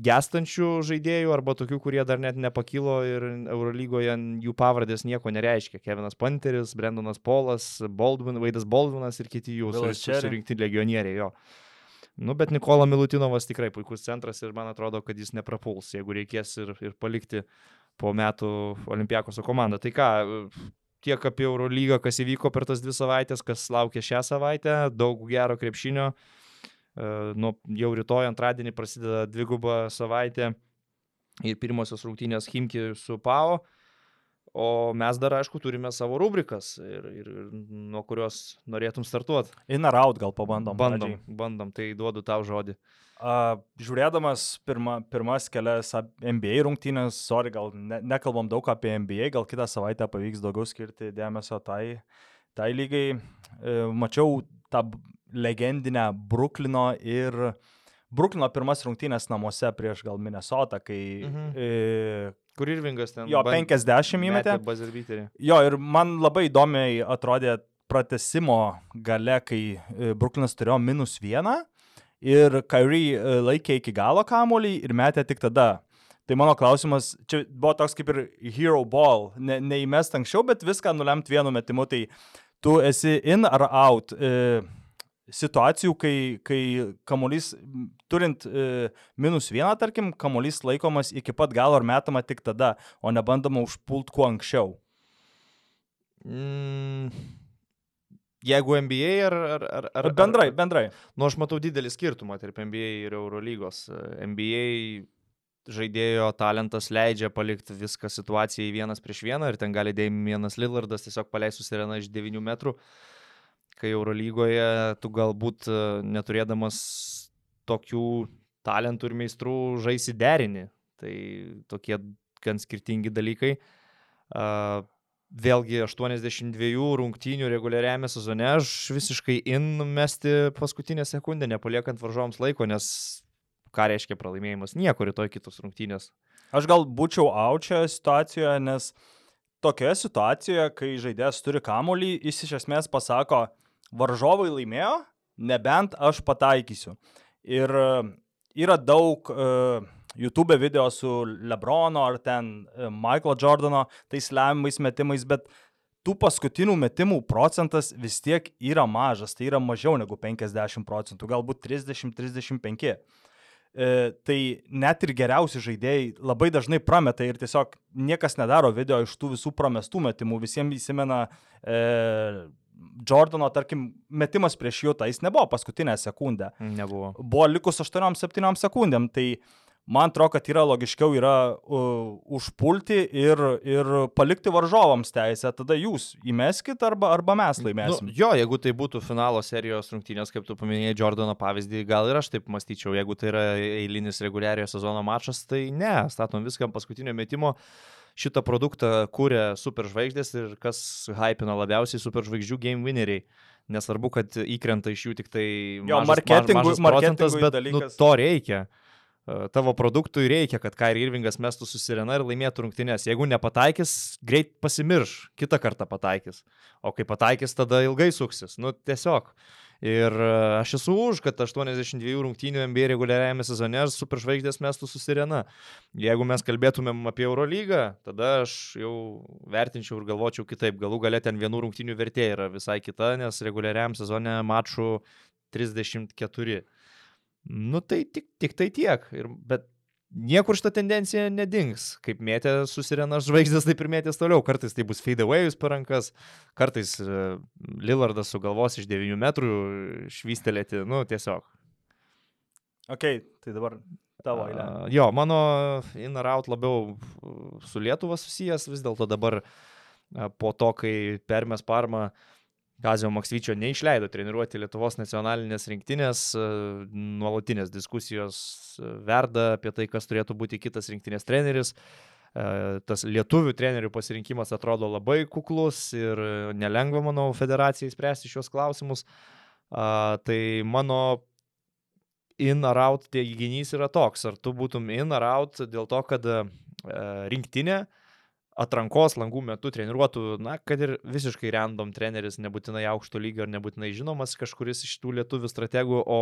gestančių žaidėjų arba tokių, kurie dar net nepakilo ir Eurolygoje jų pavardės nieko nereiškia. Kevinas Panteris, Brendonas Polas, Baldwin, Vaidas Baldwinas ir kiti jų surinkti legionieriai. Jo. Nu, bet Nikola Milutinovas tikrai puikus centras ir man atrodo, kad jis neprapuls, jeigu reikės ir, ir palikti po metų Olimpiakoso komandą. Tai ką, tiek apie Eurolygą, kas įvyko per tas dvi savaitės, kas laukia šią savaitę, daug gero krepšinio. Nu, jau rytoj antradienį prasideda dviguba savaitė ir pirmosios rungtynės Himki su Pau. O mes dar, aišku, turime savo rubrikas, ir, ir, ir nuo kurios norėtum startuoti. In ar out gal pabandom. Bandom, pradžiai. bandom, tai duodu tau žodį. Uh, žiūrėdamas pirma, pirmas kelias NBA rungtynės, sorry, gal ne, nekalbam daug apie NBA, gal kitą savaitę pavyks daugiau skirti dėmesio tai, tai lygai. Uh, mačiau tą legendinę Bruklino ir Bruklino pirmas rungtynės namuose prieš gal Minnesotą, kai... Mhm. E, Kur Irvingas ten? Jo, 50 įmetė. Jo, ir man labai įdomiai atrodė pratesimo gale, kai e, Bruklinas turėjo minus vieną ir Kairi e, laikė iki galo kamolį ir metė tik tada. Tai mano klausimas, čia buvo toks kaip ir hero ball, ne, neįmest anksčiau, bet viską nulemt vienu metimu, tai tu esi in ar out. E, situacijų, kai, kai kamuolys, turint e, minus vieną, tarkim, kamuolys laikomas iki pat galo ar metama tik tada, o nebandoma užpult kuo anksčiau? Mm. Jeigu NBA ar, ar, ar, ar bendrai, bendrai. Nu, aš matau didelį skirtumą tarp NBA ir Eurolygos. NBA žaidėjo talentas leidžia palikti viską situacijai vienas prieš vieną ir ten gali Dėmienas Lillardas tiesiog paleistų sireną iš 9 metrų. Kai Eurolygoje tu galbūt e, neturėdamas tokių talentų ir meistrų žaisi derinį. Tai tokie gan skirtingi dalykai. Uh, vėlgi 82 rungtynių reguliariame sezone aš visiškai inmesti paskutinę sekundę, nepaliekant varžoms laiko, nes ką reiškia pralaimėjimas, nieko rytoj kitos rungtynės. Aš gal būčiau aučia situacijoje, nes tokioje situacijoje, kai žaidėjas turi kamolį, jis iš esmės pasako, varžovai laimėjo, nebent aš pataikysiu. Ir e, yra daug uh, YouTube video su Lebrono ar ten uh, Michaelo Jordano tais lemiamais metimais, bet tų paskutinių metimų procentas vis tiek yra mažas, tai yra mažiau negu 50 procentų, galbūt 30-35. E, tai net ir geriausi žaidėjai labai dažnai prameta ir tiesiog niekas nedaro video iš tų visų pramestų metimų, visiems įsimena e, Jordano, tarkim, metimas prieš Jutą, jis nebuvo paskutinę sekundę. Nebuvo. Buvo likus 8-7 sekundėm, tai man atrodo, kad yra logiškiau yra uh, užpulti ir, ir palikti varžovams teisę, tada jūs įmeskit arba, arba mes laimėsim. Nu, jo, jeigu tai būtų finalo serijos rungtynės, kaip tu paminėjai Jordano pavyzdį, gal ir aš taip mąstyčiau, jeigu tai yra eilinis reguliariojo sezono mačas, tai ne, statom viską paskutinio metimo šitą produktą kūrė superžvaigždės ir kas hypino labiausiai superžvaigždžių game winneriai. Nesvarbu, kad įkrenta iš jų tik tai jo, mažas, marketingų, mažas procentas, bet nu, dalykas. nu, to reikia. Tavo produktui reikia, kad Kairi Irvingas mestų susirena ir laimėtų rungtynės. Jeigu nepataikys, greit pasimirš, kitą kartą pataikys. O kai pataikys, tada ilgai suksis. Nu, tiesiog. Ir e, aš esu už, kad 82 rungtynių NBA reguliariajame sezone superžvaigždės mestų susirena. Jeigu mes kalbėtumėm apie Eurolygą, tada aš jau vertinčiau ir galvočiau kitaip. Galų galę ten vienų rungtynių vertė yra visai kita, nes reguliariajam sezone mačų 34. Nu tai tik, tik tai tiek. Ir, bet niekur šitą tendenciją nedings. Kaip mėtė susirena žvaigždės, taip ir mėtės toliau. Kartais tai bus fade awayus per rankas, kartais uh, Lillardas sugalvos iš 9 metrų švystelėti, nu tiesiog. Ok, tai dabar tavo eilė. Uh, jo, mano in or out labiau su Lietuva susijęs vis dėlto dabar uh, po to, kai permės Parma uh, Kazio Maksvyčio neišleido treniruoti Lietuvos nacionalinės rinktinės, e, nuolatinės diskusijos e, verda apie tai, kas turėtų būti kitas rinktinės treneris. E, tas lietuvių trenerių pasirinkimas atrodo labai kuklus ir nelengva, manau, federacijai spręsti šios klausimus. Tai mano in ar out teiginys yra toks, ar tu būtum in ar out dėl to, kad rinktinė uh, atrankos langų metu treniruotų, na, kad ir visiškai random treneris, nebūtinai aukšto lygio ar nebūtinai žinomas kažkuris iš tų lietuvių strategų, o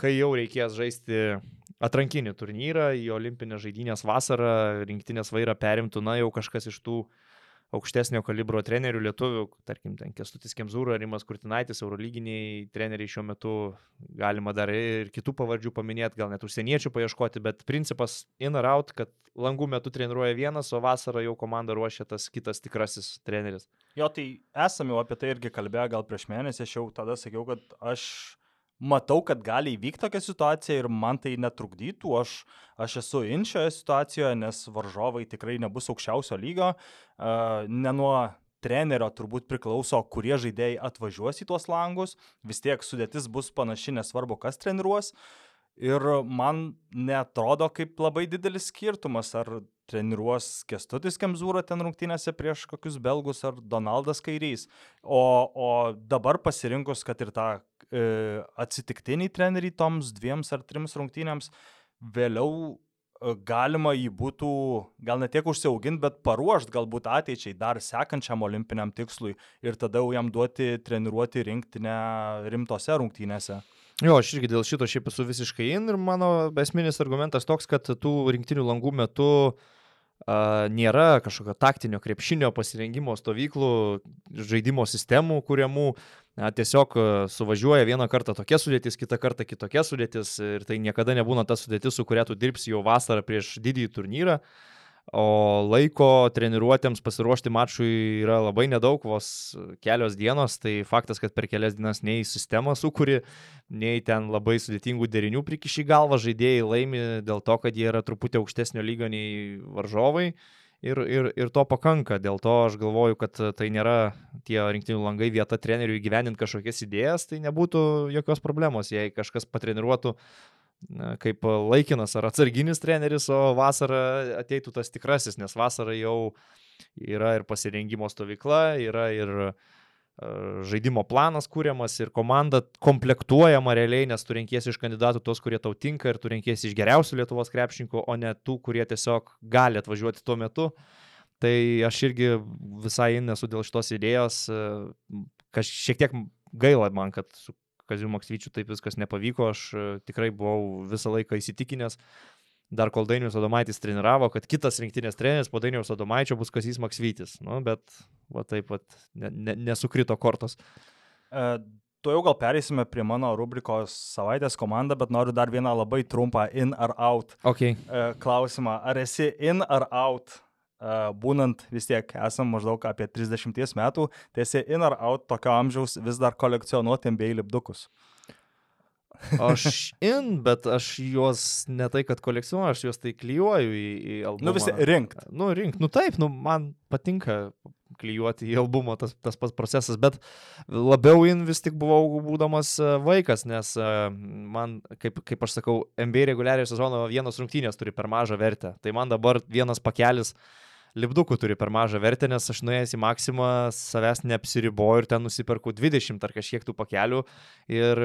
kai jau reikės žaisti atrankinį turnyrą į olimpinės žaidynės vasarą, rinktinės vairą perimtų, na, jau kažkas iš tų uh, aukštesnio kalibro trenerių lietuvių, tarkim, ten Kestutis Kemzūra, Rimas Kurtinaitis, eurolyginiai treneriai šiuo metu, galima dar ir kitų pavardžių paminėti, gal net užsieniečių paieškoti, bet principas in or out, kad langų metu treniruoja vienas, o vasarą jau komanda ruošia tas kitas tikrasis treneris. Jo, tai esame jau apie tai irgi kalbėję, gal prieš mėnesį aš jau tada sakiau, kad aš matau, kad gali įvykti tokia situacija ir man tai netrukdytų. Aš, aš esu in šioje situacijoje, nes varžovai tikrai nebus aukščiausio lygio. Ne nuo trenerio turbūt priklauso, kurie žaidėjai atvažiuos į tuos langus. Vis tiek sudėtis bus panaši, nesvarbu, kas treniruos. Ir man netrodo kaip labai didelis skirtumas, ar treniruos Kestutis Kemzūra ten rungtynėse prieš kokius belgus ar Donaldas Kairys. O, o dabar pasirinkus, kad ir tą e, atsitiktinį trenerį toms dviems ar trims rungtynėms, vėliau e, galima jį būtų gal ne tiek užsiauginti, bet paruošti galbūt ateičiai dar sekančiam olimpiniam tikslui ir tada jau jam duoti treniruoti rinktinę rimtose rungtynėse. Jo, aš irgi dėl šito šiaip esu visiškai in ir mano esminis argumentas toks, kad tų rinktinių langų metu uh, nėra kažkokio taktinio krepšinio pasirengimo stovyklų, žaidimo sistemų kuriamų. Tiesiog suvažiuoja vieną kartą tokia sudėtis, kitą kartą kitokia sudėtis ir tai niekada nebūna ta sudėtis, su kuria tu dirbsi jau vasarą prieš didįjį turnyrą. Uh, O laiko treniruotėms pasiruošti mačui yra labai nedaug, vos kelios dienos, tai faktas, kad per kelias dienas nei sistemą sukūri, nei ten labai sudėtingų derinių prikiši galvą, žaidėjai laimi dėl to, kad jie yra truputį aukštesnio lygio nei varžovai. Ir, ir, ir to pakanka, dėl to aš galvoju, kad tai nėra tie rinktinių langai vieta treneriui įgyveninti kažkokias idėjas, tai nebūtų jokios problemos, jei kažkas patreniruotų kaip laikinas ar atsarginis treneris, o vasarą ateitų tas tikrasis, nes vasarą jau yra ir pasirengimo stovykla, yra ir e, žaidimo planas kūriamas ir komanda komplektuojama realiai, nes tu renkiesi iš kandidatų tos, kurie tau tinka ir tu renkiesi iš geriausių Lietuvos krepšininkų, o ne tų, kurie tiesiog gali atvažiuoti tuo metu. Tai aš irgi visai nesu dėl šitos idėjos, e, kažkiek šiek tiek gaila man, kad su Kaziu Maksvyčiu taip viskas nepavyko, aš e, tikrai buvau visą laiką įsitikinęs, dar kol Dainius Adomaitis treniravo, kad kitas rinktinės treneris po Dainius Adomaičio bus Kazys Maksvytis. Nu, bet va taip pat ne, ne, nesukrito kortos. Uh, Tu jau gal perėsime prie mano rubrikos savaitės komanda, bet noriu dar vieną labai trumpą in ar out okay. klausimą. Ar esi in ar out būnant vis tiek esam maždaug apie 30 metų, tiesi in ar out tokio amžiaus vis dar kolekcionuoti MBA lipdukus? Aš in, bet aš juos ne tai, kad kolekcionuoju, aš juos tai klyjuoju į, į albumą. Nu visi rinkt. Nu, rink, nu taip, nu man patinka klyjuoti į albumą tas, tas pats procesas, bet labiau in vis tik buvau būdamas vaikas, nes man, kaip, kaip aš sakau, NBA reguliariojo sezono vienos rungtynės turi per mažą vertę. Tai man dabar vienas pakelis lipdukų turi per mažą vertę, nes aš nuėjęs į maksimą savęs neapsiriboju ir ten nusipirku 20 ar kažkiek tų pakelių. Ir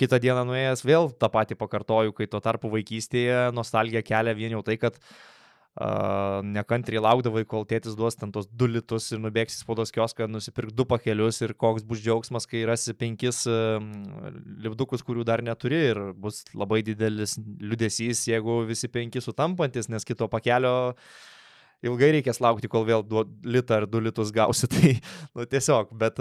kitą dieną nuėjęs vėl tą patį pakartoju, kai tuo tarpu vaikystėje nostalgija kelia vien jau tai, kad uh, nekantriai laukdavai, kol tėtis duos ten tos du litus ir nubėgsi spaudos kioską, nusipirk du pakelius ir koks bus džiaugsmas, kai rasi penkis uh, lipdukus, kurių dar neturi ir bus labai didelis liudesys, jeigu visi penki sutampantis, nes kito pakelio uh, ilgai reikės laukti, kol vėl du litą ar du litus gausi. *laughs* Tai, nu, tiesiog, bet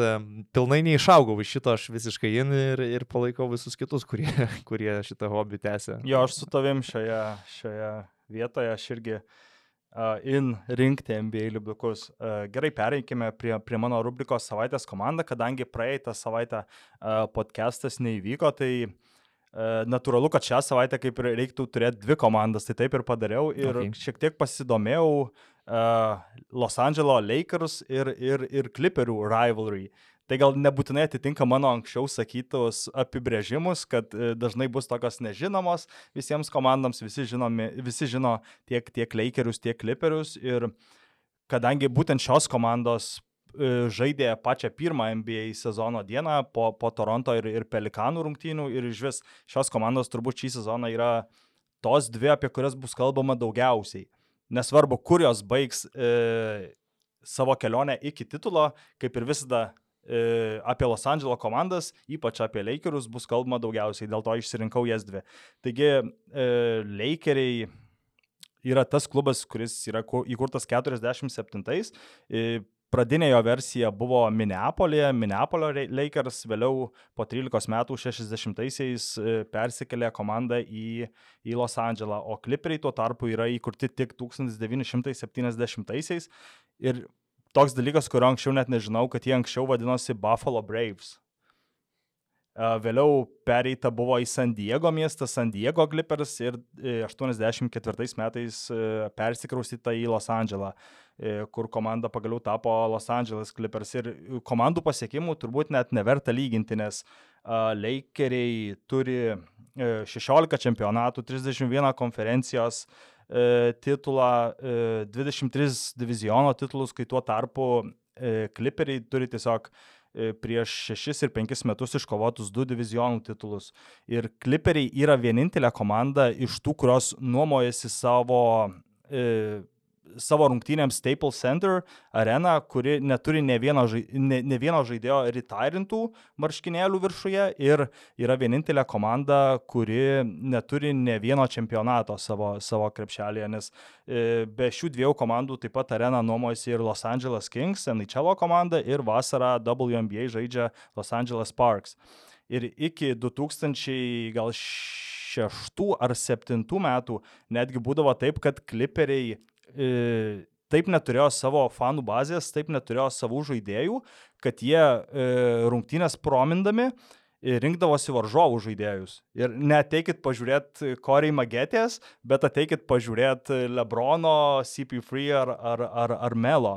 pilnai neišaugau iš šito, aš visiškai in ir, ir palaikau visus kitus, kurie, *laughs* kurie šitą hobį tęsia. Jo, aš su tavim šioje, šioje vietoje, aš irgi uh, in rinkti NBA liubliukus. Uh, gerai, pereikime prie, prie mano rubrikos savaitės komandą, kadangi praeitą savaitę uh, podcastas neįvyko, tai uh, natūralu, kad šią savaitę kaip ir reiktų turėti dvi komandas, tai taip ir padariau ir okay. šiek tiek pasidomėjau uh, Los Angeles Lakers ir, ir, ir Clipperių rivalry. Tai gal nebūtinai atitinka mano anksčiau sakytus apibrėžimus, kad dažnai bus tokios nežinomos visiems komandams, visi, žinomi, visi žino tiek, tiek Lakerius, tiek Clipperius ir kadangi būtent šios komandos E, žaidė pačią pirmą NBA sezono dieną po, po Toronto ir, ir Pelikanų rungtynių ir iš vis šios komandos turbūt šį sezoną yra tos dvi, apie kurias bus kalbama daugiausiai. Nesvarbu, kur jos baigs e, savo kelionę iki titulo, kaip ir visada e, apie Los Angeles komandas, ypač apie Lakerius bus kalbama daugiausiai, dėl to išsirinkau jas dvi. Taigi, e, Lakeriai yra tas klubas, kuris yra įkurtas 47-ais. E, Pradinė jo versija buvo Minneapolėje, Minneapolio Lakers, vėliau po 13 metų 60-aisiais e, persikėlė komanda į, į Los Andželą, o Clipperiai tuo tarpu yra įkurti tik 1970-aisiais. Ir toks dalykas, kurio anksčiau net nežinau, kad jie anksčiau vadinosi Buffalo Braves. Vėliau pereita buvo į San Diego miestą, San Diego Clippers ir 84 e, metais e, persikraustyta į Los Andželą, e, kur komanda pagaliau tapo Los Angeles Clippers. Ir komandų pasiekimų turbūt net neverta lyginti, nes Lakeriai turi 16 čempionatų, 31 konferencijos titulą, 23 diviziono titulus, kai tuo tarpu Clipperiai turi tiesiog E, prieš 6 ir 5 metus iškovotus du divizionų titulus. Ir Clipperiai yra vienintelė komanda iš tų, kurios nuomojasi savo e, savo rungtynėms Staples Center areną, kuri neturi ne vieno, žai, ne, ne vieno žaidėjo retirintų marškinėlių viršuje ir yra vienintelė komanda, kuri neturi ne vieno čempionato savo, savo krepšelėje, nes e, be šių dviejų komandų taip pat areną nuomojasi ir Los Angeles Kings, NHL komanda ir vasarą WNBA žaidžia Los Angeles Parks. Ir iki 2000 gal šeštų ar septintų metų netgi būdavo taip, kad kliperiai taip neturėjo savo fanų bazės, taip neturėjo savų žaidėjų, kad jie e, rungtynės promindami e, rinkdavosi varžovų žaidėjus. Ir neteikit pažiūrėti Corey Magetės, bet ateikit pažiūrėti Lebrono, CP3 ar, ar, ar, ar Melo.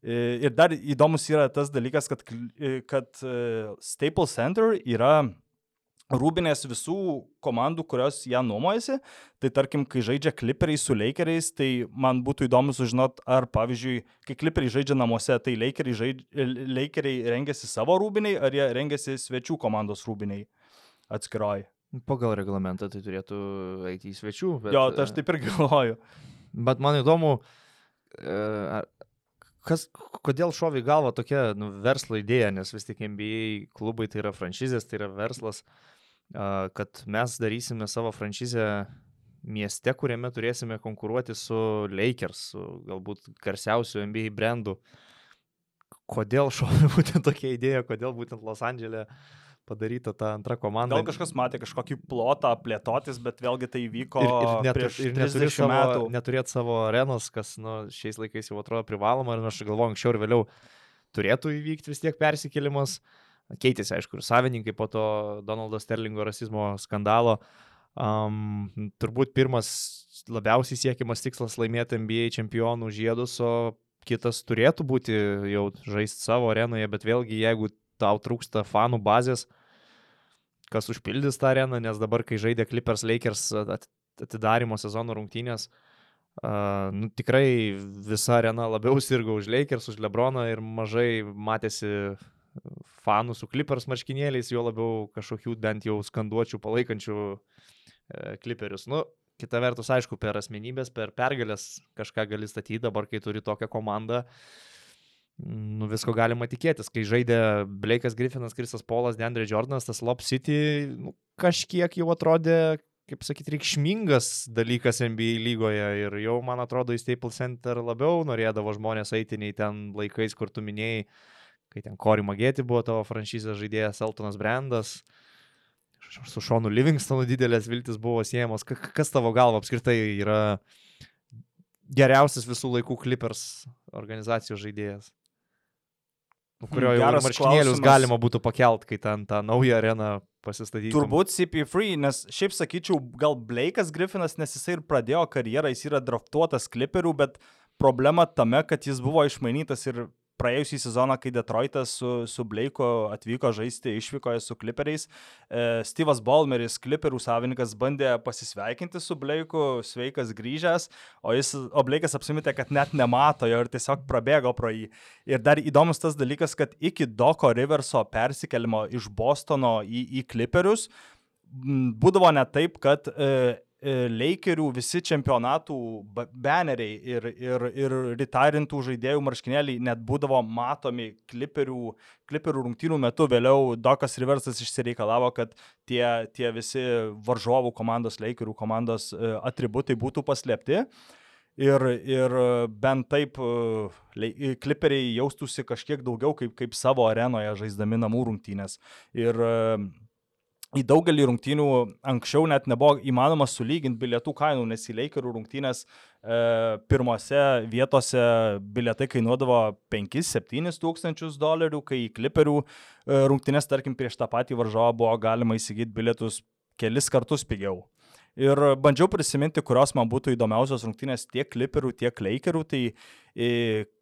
E, ir dar įdomus yra tas dalykas, kad, e, kad Staples Center yra rūbinės visų komandų, kurios ją nuomojasi. Tai tarkim, kai žaidžia kliperiai su Lakeriais, tai man būtų įdomu sužinot, ar pavyzdžiui, kai kliperiai žaidžia namuose, tai Lakeriai, žaidžia, Lakeriai rengiasi savo rūbiniai, ar jie rengiasi svečių komandos rūbiniai atskiroji. Pagal reglamentą tai turėtų eiti į svečių. Bet, jo, tai aš taip ir galvoju. Bet man įdomu, e, kas, kodėl šovi galva tokia nu, verslo idėja, nes vis tik NBA klubai tai yra franšizės, tai yra verslas. Uh, kad mes darysime savo franšizę mieste, kuriame turėsime konkuruoti su Lakers, su galbūt garsiausiu NBA brandu. Kodėl šovė *laughs* būtent tokia idėja, kodėl būtent Los Andželė padaryta ta antra komanda. Gal kažkas matė kažkokį plotą plėtotis, bet vėlgi tai vyko ir, ir, net, prieš ir neturėti savo, neturėt savo arenos, kas nu, šiais laikais jau atrodo privaloma ir aš galvoju, anksčiau ir vėliau turėtų įvykti vis tiek persikėlimas. Keitėsi, aišku, ir savininkai po to Donaldo Sterlingo rasizmo skandalo. Um, turbūt pirmas labiausiai siekiamas tikslas laimėti NBA čempionų žiedus, o kitas turėtų būti jau žaisti savo arenoje, bet vėlgi, jeigu tau trūksta fanų bazės, kas užpildys tą areną, nes dabar, kai žaidė Clippers Lakers atidarimo sezono rungtynės, uh, nu, tikrai visa arena labiau sirgo už Lakers, už Lebroną ir mažai matėsi fanų su Clippers marškinėliais, jo labiau kažkokių bent jau skanduočių palaikančių e, Clipperius. Nu, kita vertus, aišku, per asmenybės, per pergalės kažką gali statyti, dabar kai turi tokią komandą, nu, visko galima tikėtis. Kai žaidė Blake'as Griffinas, Kristas Polas, Deandre Jordanas, tas Lob City nu, kažkiek jau atrodė, kaip sakyti, reikšmingas dalykas NBA lygoje ir jau, man atrodo, į Staples Center labiau norėdavo žmonės eiti nei ten laikais, kur tu minėjai, kai ten Cory Magėti buvo tavo franšizės žaidėjas Eltonas Brandas, su Šonu Livingstonu didelės viltis buvo siejamos. Kas tavo galva apskritai yra geriausias visų laikų Clippers organizacijos žaidėjas? Nu, kurio jau marškinėlius galima būtų pakelt, kai ten tą naują areną pasistatyti. Turbūt CP3, nes šiaip sakyčiau, gal Blake'as Griffinas, nes jisai ir pradėjo karjerą, jis yra draftuotas Clipperių, bet problema tame, kad jis buvo išmainytas ir praėjusį sezoną, kai Detroitas su, su Blake'u atvyko žaisti išvykoje su Clipperiais, e, Steve'as Balmeris, Clipperų savininkas, bandė pasisveikinti su Blake'u, sveikas grįžęs, o, jis, o Blake'as apsimitė, kad net nemato jo ir tiesiog prabėgo pro jį. Ir dar įdomus tas dalykas, kad iki Doko Riverso persikelimo iš Bostono į, į Clipperius būdavo ne taip, kad e, E, Lakerių visi čempionatų baneriai ir, ir, ir retirintų žaidėjų marškinėliai net būdavo matomi kliperių, kliperių rungtynių metu. Vėliau Dokas Riversas išsireikalavo, kad tie, tie visi varžovų komandos, Lakerių komandos e, atributai būtų paslėpti. Ir, ir bent taip kliperiai jaustųsi kažkiek daugiau kaip, kaip savo arenoje žaisdami namų rungtynės. Ir į daugelį rungtynių anksčiau net nebuvo įmanoma sulyginti bilietų kainų, nes į Lakerų rungtynės e, pirmose vietose bilietai kainuodavo 5-7 tūkstančius dolerių, kai į Clipperių e, rungtynės, tarkim, prieš tą patį varžovą buvo galima įsigyti bilietus kelis kartus pigiau. Ir bandžiau prisiminti, kurios man būtų įdomiausios rungtynės tiek kliperių, tiek laikerių. Tai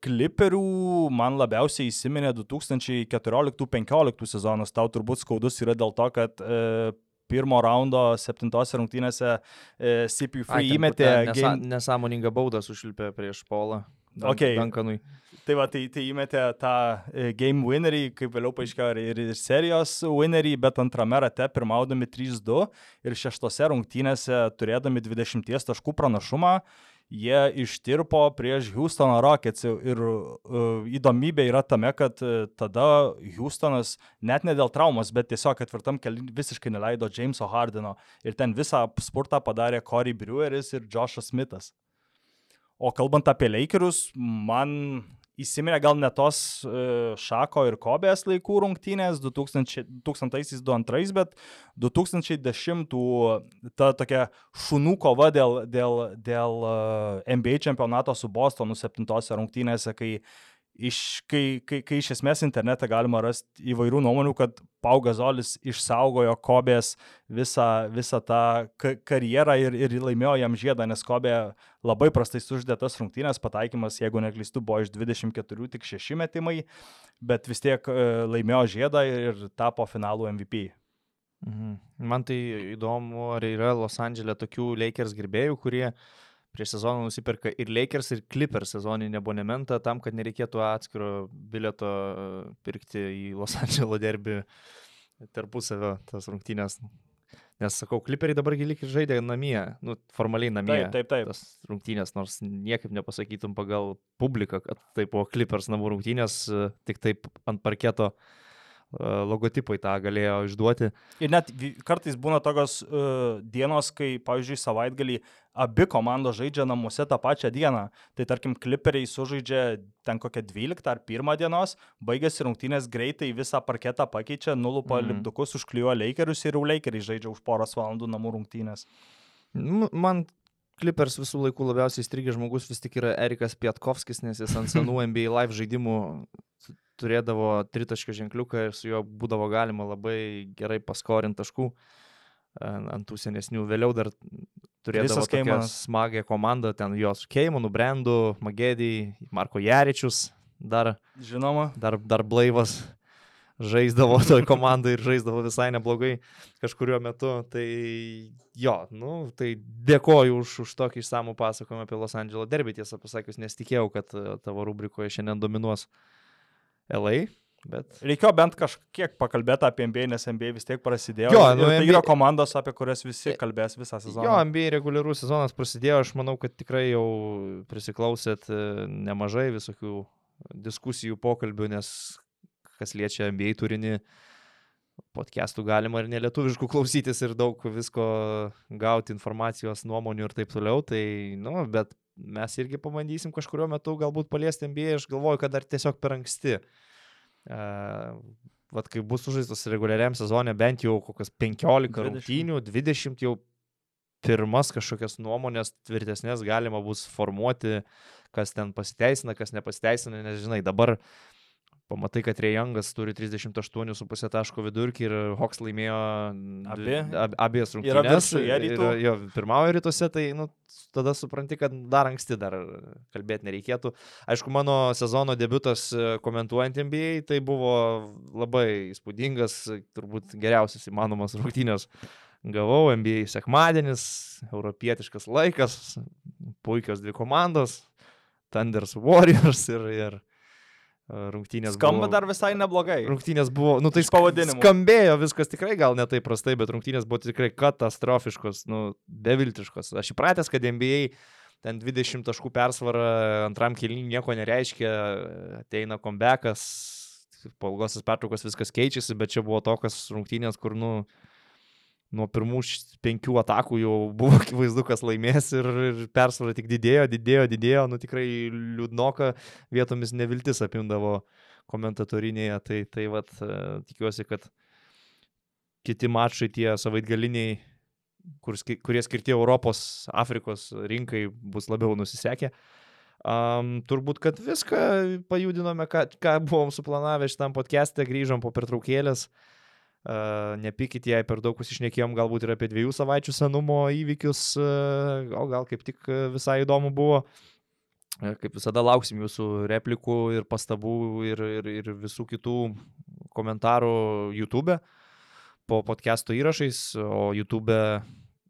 kliperių e, man labiausiai įsiminė 2014-2015 sezonas. Tau turbūt skaudus yra dėl to, kad e, pirmo raundo septintose rungtynėse e, CP3 įmetė... Nesa, game... Nesąmoningą baudą sušilpė prieš Polą. Dan, okay. Dankanui. Tai va, tai, tai įmetė tą e, game winnerį, kaip vėliau paaiškėjo, ir, ir serijos winnerį, bet antrame rate pirmaudami 3-2 ir šeštose rungtynėse turėdami 20 taškų pranašumą, jie ištirpo prieš Houstono Rockets. Ir uh, įdomybė yra tame, kad uh, tada Houstonas net ne dėl traumos, bet tiesiog ketvirtam keliui visiškai neleido Jameso Hardino. Ir ten visą spurtą padarė Corey Breweris ir Joshas Smithas. O kalbant apie Lakerius, man įsiminė gal ne tos uh, Šako ir Kobės laikų rungtynės 2002, bet 2010 ta tokia šunų kova dėl, dėl, dėl uh, e, NBA čempionato su Bostonu 7 rungtynėse, kai iš, kai, kai, kai iš esmės internete galima rasti įvairių nuomonių, kad Pau Gazolis išsaugojo Kobės visą, visą tą karjerą ir, ir laimėjo jam žiedą, nes Kobė labai prastai suždėtas rungtynės pataikymas, jeigu neklystu, buvo iš 24 tik 6 metimai, bet vis tiek e, laimėjo žiedą ir tapo finalų MVP. Mhm. Man tai įdomu, ar yra Los Andželė tokių Lakers gerbėjų, kurie uh, prieš sezoną nusiperka ir Lakers, ir Clippers sezoninį abonementą tam, kad nereikėtų atskiro bilieto e, pirkti į Los Andželo derbį tarpusavio tas rungtynės. Nes sakau, kliperiai dabar gilik ir žaidė namie, nu, formaliai namie. Taip, taip, taip. Tas rungtynės, nors niekaip nepasakytum pagal publiką, kad tai buvo klipers namų rungtynės, e, tik taip ant parketo uh, logotipai tą galėjo išduoti. Ir net kartais būna tokios uh, dienos, kai, pavyzdžiui, savaitgalį abi komandos žaidžia namuose tą pačią dieną. Tai tarkim, kliperiai sužaidžia ten kokią 12 ar 1 dienos, baigėsi rungtynės greitai, visą parketą pakeičia, nulupa mm. lipdukus, užklijuoja Lakerius ir jau Lakeriai žaidžia už poros valandų namų rungtynės. Man Clippers visų laikų labiausiai įstrigęs žmogus vis tik yra Erikas Pietkovskis, nes jis ant senų *laughs* NBA live žaidimų turėdavo tritaškio ženkliuką ir su juo būdavo galima labai gerai paskorinti taškų ant tų senesnių. Vėliau dar turėdavo tokią smagę komandą, ten jos Keimonu, Brendu, Magedį, Marko Jaričius, dar, Žinoma. dar, dar blaivas žaisdavo *laughs* toj komandai ir žaisdavo visai neblogai kažkurio metu. Tai jo, nu, tai dėkoju už, už tokį išsamų pasakojimą apie Los Angeles derbį. Tiesą pasakius, nesitikėjau, kad e, tavo rubrikoje šiandien dominuos LA. Bet Reikėjo bent kažkiek pakalbėti apie NBA, nes NBA vis tiek prasidėjo. Jo, nu, tai NBA yra komandos, apie kurias visi kalbės visą sezoną. Jo, NBA reguliarus sezonas prasidėjo, aš manau, kad tikrai jau prisiklausėt e, nemažai visokių diskusijų, pokalbių, nes kas liečia NBA turinį, podcastų galima ir nelietuviškų klausytis ir daug visko gauti informacijos, nuomonių ir taip toliau. Tai, nu, bet mes irgi pabandysim kažkurio metu galbūt paliesti NBA, aš galvoju, kad dar tiesiog per anksti. Uh, Vat kai bus sužaistas reguliariam sezonė bent jau kokias 15 20. rungtynių, 20 jau pirmas kažkokias nuomonės tvirtesnės galima bus formuoti, kas ten pasiteisina, kas nepasiteisina, nes žinai, dabar pamatai, kad Rejangas turi 38,5 taško vidurkį ir Hoks laimėjo Abi? ab, abies Yra rungtynės. viršuje rytų? ir Jo, pirmauja rytuose, tai nu, tada supranti, kad dar anksti dar kalbėti nereikėtų. Aišku, mano sezono debutas e, komentuojant NBA, tai buvo labai įspūdingas, turbūt geriausias įmanomas rungtynės. Gavau NBA sekmadienis, europietiškas laikas, puikios dvi komandos, Thunders Warriors ir, ir rungtynės. Skamba buvo, dar visai neblogai. Rungtynės buvo, nu tai Iš pavadinimo. skambėjo viskas tikrai gal ne taip prastai, bet rungtynės buvo tikrai katastrofiškos, nu, beviltiškos. Aš įpratęs, kad NBA ten 20 taškų persvara antram keliniui nieko nereiškia, ateina comebackas, po ilgosios pertraukos viskas keičiasi, bet čia buvo tokios rungtynės, kur, nu, nuo pirmų penkių atakų jau *laughs* buvo akivaizdu, kas laimės ir, ir persvara tik didėjo, didėjo, didėjo, nu tikrai liūdnoka, vietomis neviltis apimdavo komentatorinėje, tai, tai vat, e, tikiuosi, kad kiti mačai tie savaitgaliniai, kur, kurie skirti Europos, Afrikos rinkai, bus labiau nusisekę. Um, turbūt, kad viską pajudinome, ką, ką buvom suplanavę šitam podcast'e, grįžom po pertraukėlės. Uh, nepykit, jei per daug užsišnekėjom galbūt ir apie dviejų savaičių senumo įvykius, uh, o gal kaip tik uh, visai įdomu buvo. Uh, Kaip visada lauksim jūsų replikų ir pastabų ir, ir, ir visų kitų komentarų YouTube po podcast'o įrašais, o YouTube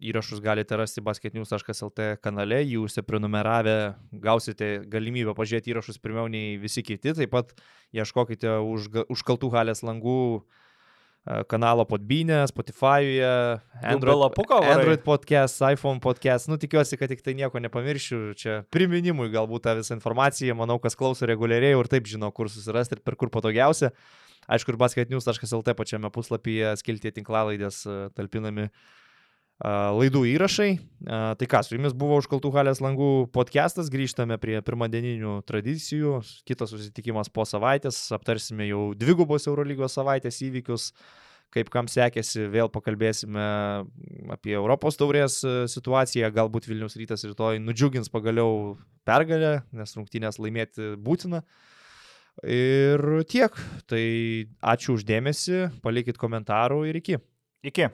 įrašus galite rasti basketnews.lt kanale, jį užsiprenumeravę gausite galimybę pažiūrėti įrašus pirmiau nei visi kiti, taip pat ieškokite už, užkaltų halės langų e, kanalo Podbynė, Spotify'uje, Android? Android podcast, iPhone podcast. Nu, tikiuosi, kad tik tai nieko nepamiršiu. Čia priminimui galbūt tą visą informaciją. Manau, kas klauso reguliariai ir taip žino, kur susirasti ir per kur patogiausia. Aišku, ir basketnews.lt pačiame puslapyje skiltie tinklalaidės e, talpinami a, laidų įrašai. Tai ką, su jumis buvo užkaltų halės langų podcastas, grįžtame prie pirmadieninių tradicijų, kitas susitikimas po savaitės, aptarsime jau dvigubos Eurolygos savaitės įvykius, kaip kam sekėsi, vėl pakalbėsime apie Europos taurės e, situaciją, galbūt Vilnius rytas rytoj nudžiugins pagaliau pergalę, nes rungtynės laimėti būtina. Ir tiek. Tai ačiū uždėmesi, palikit komentarų ir iki. Iki.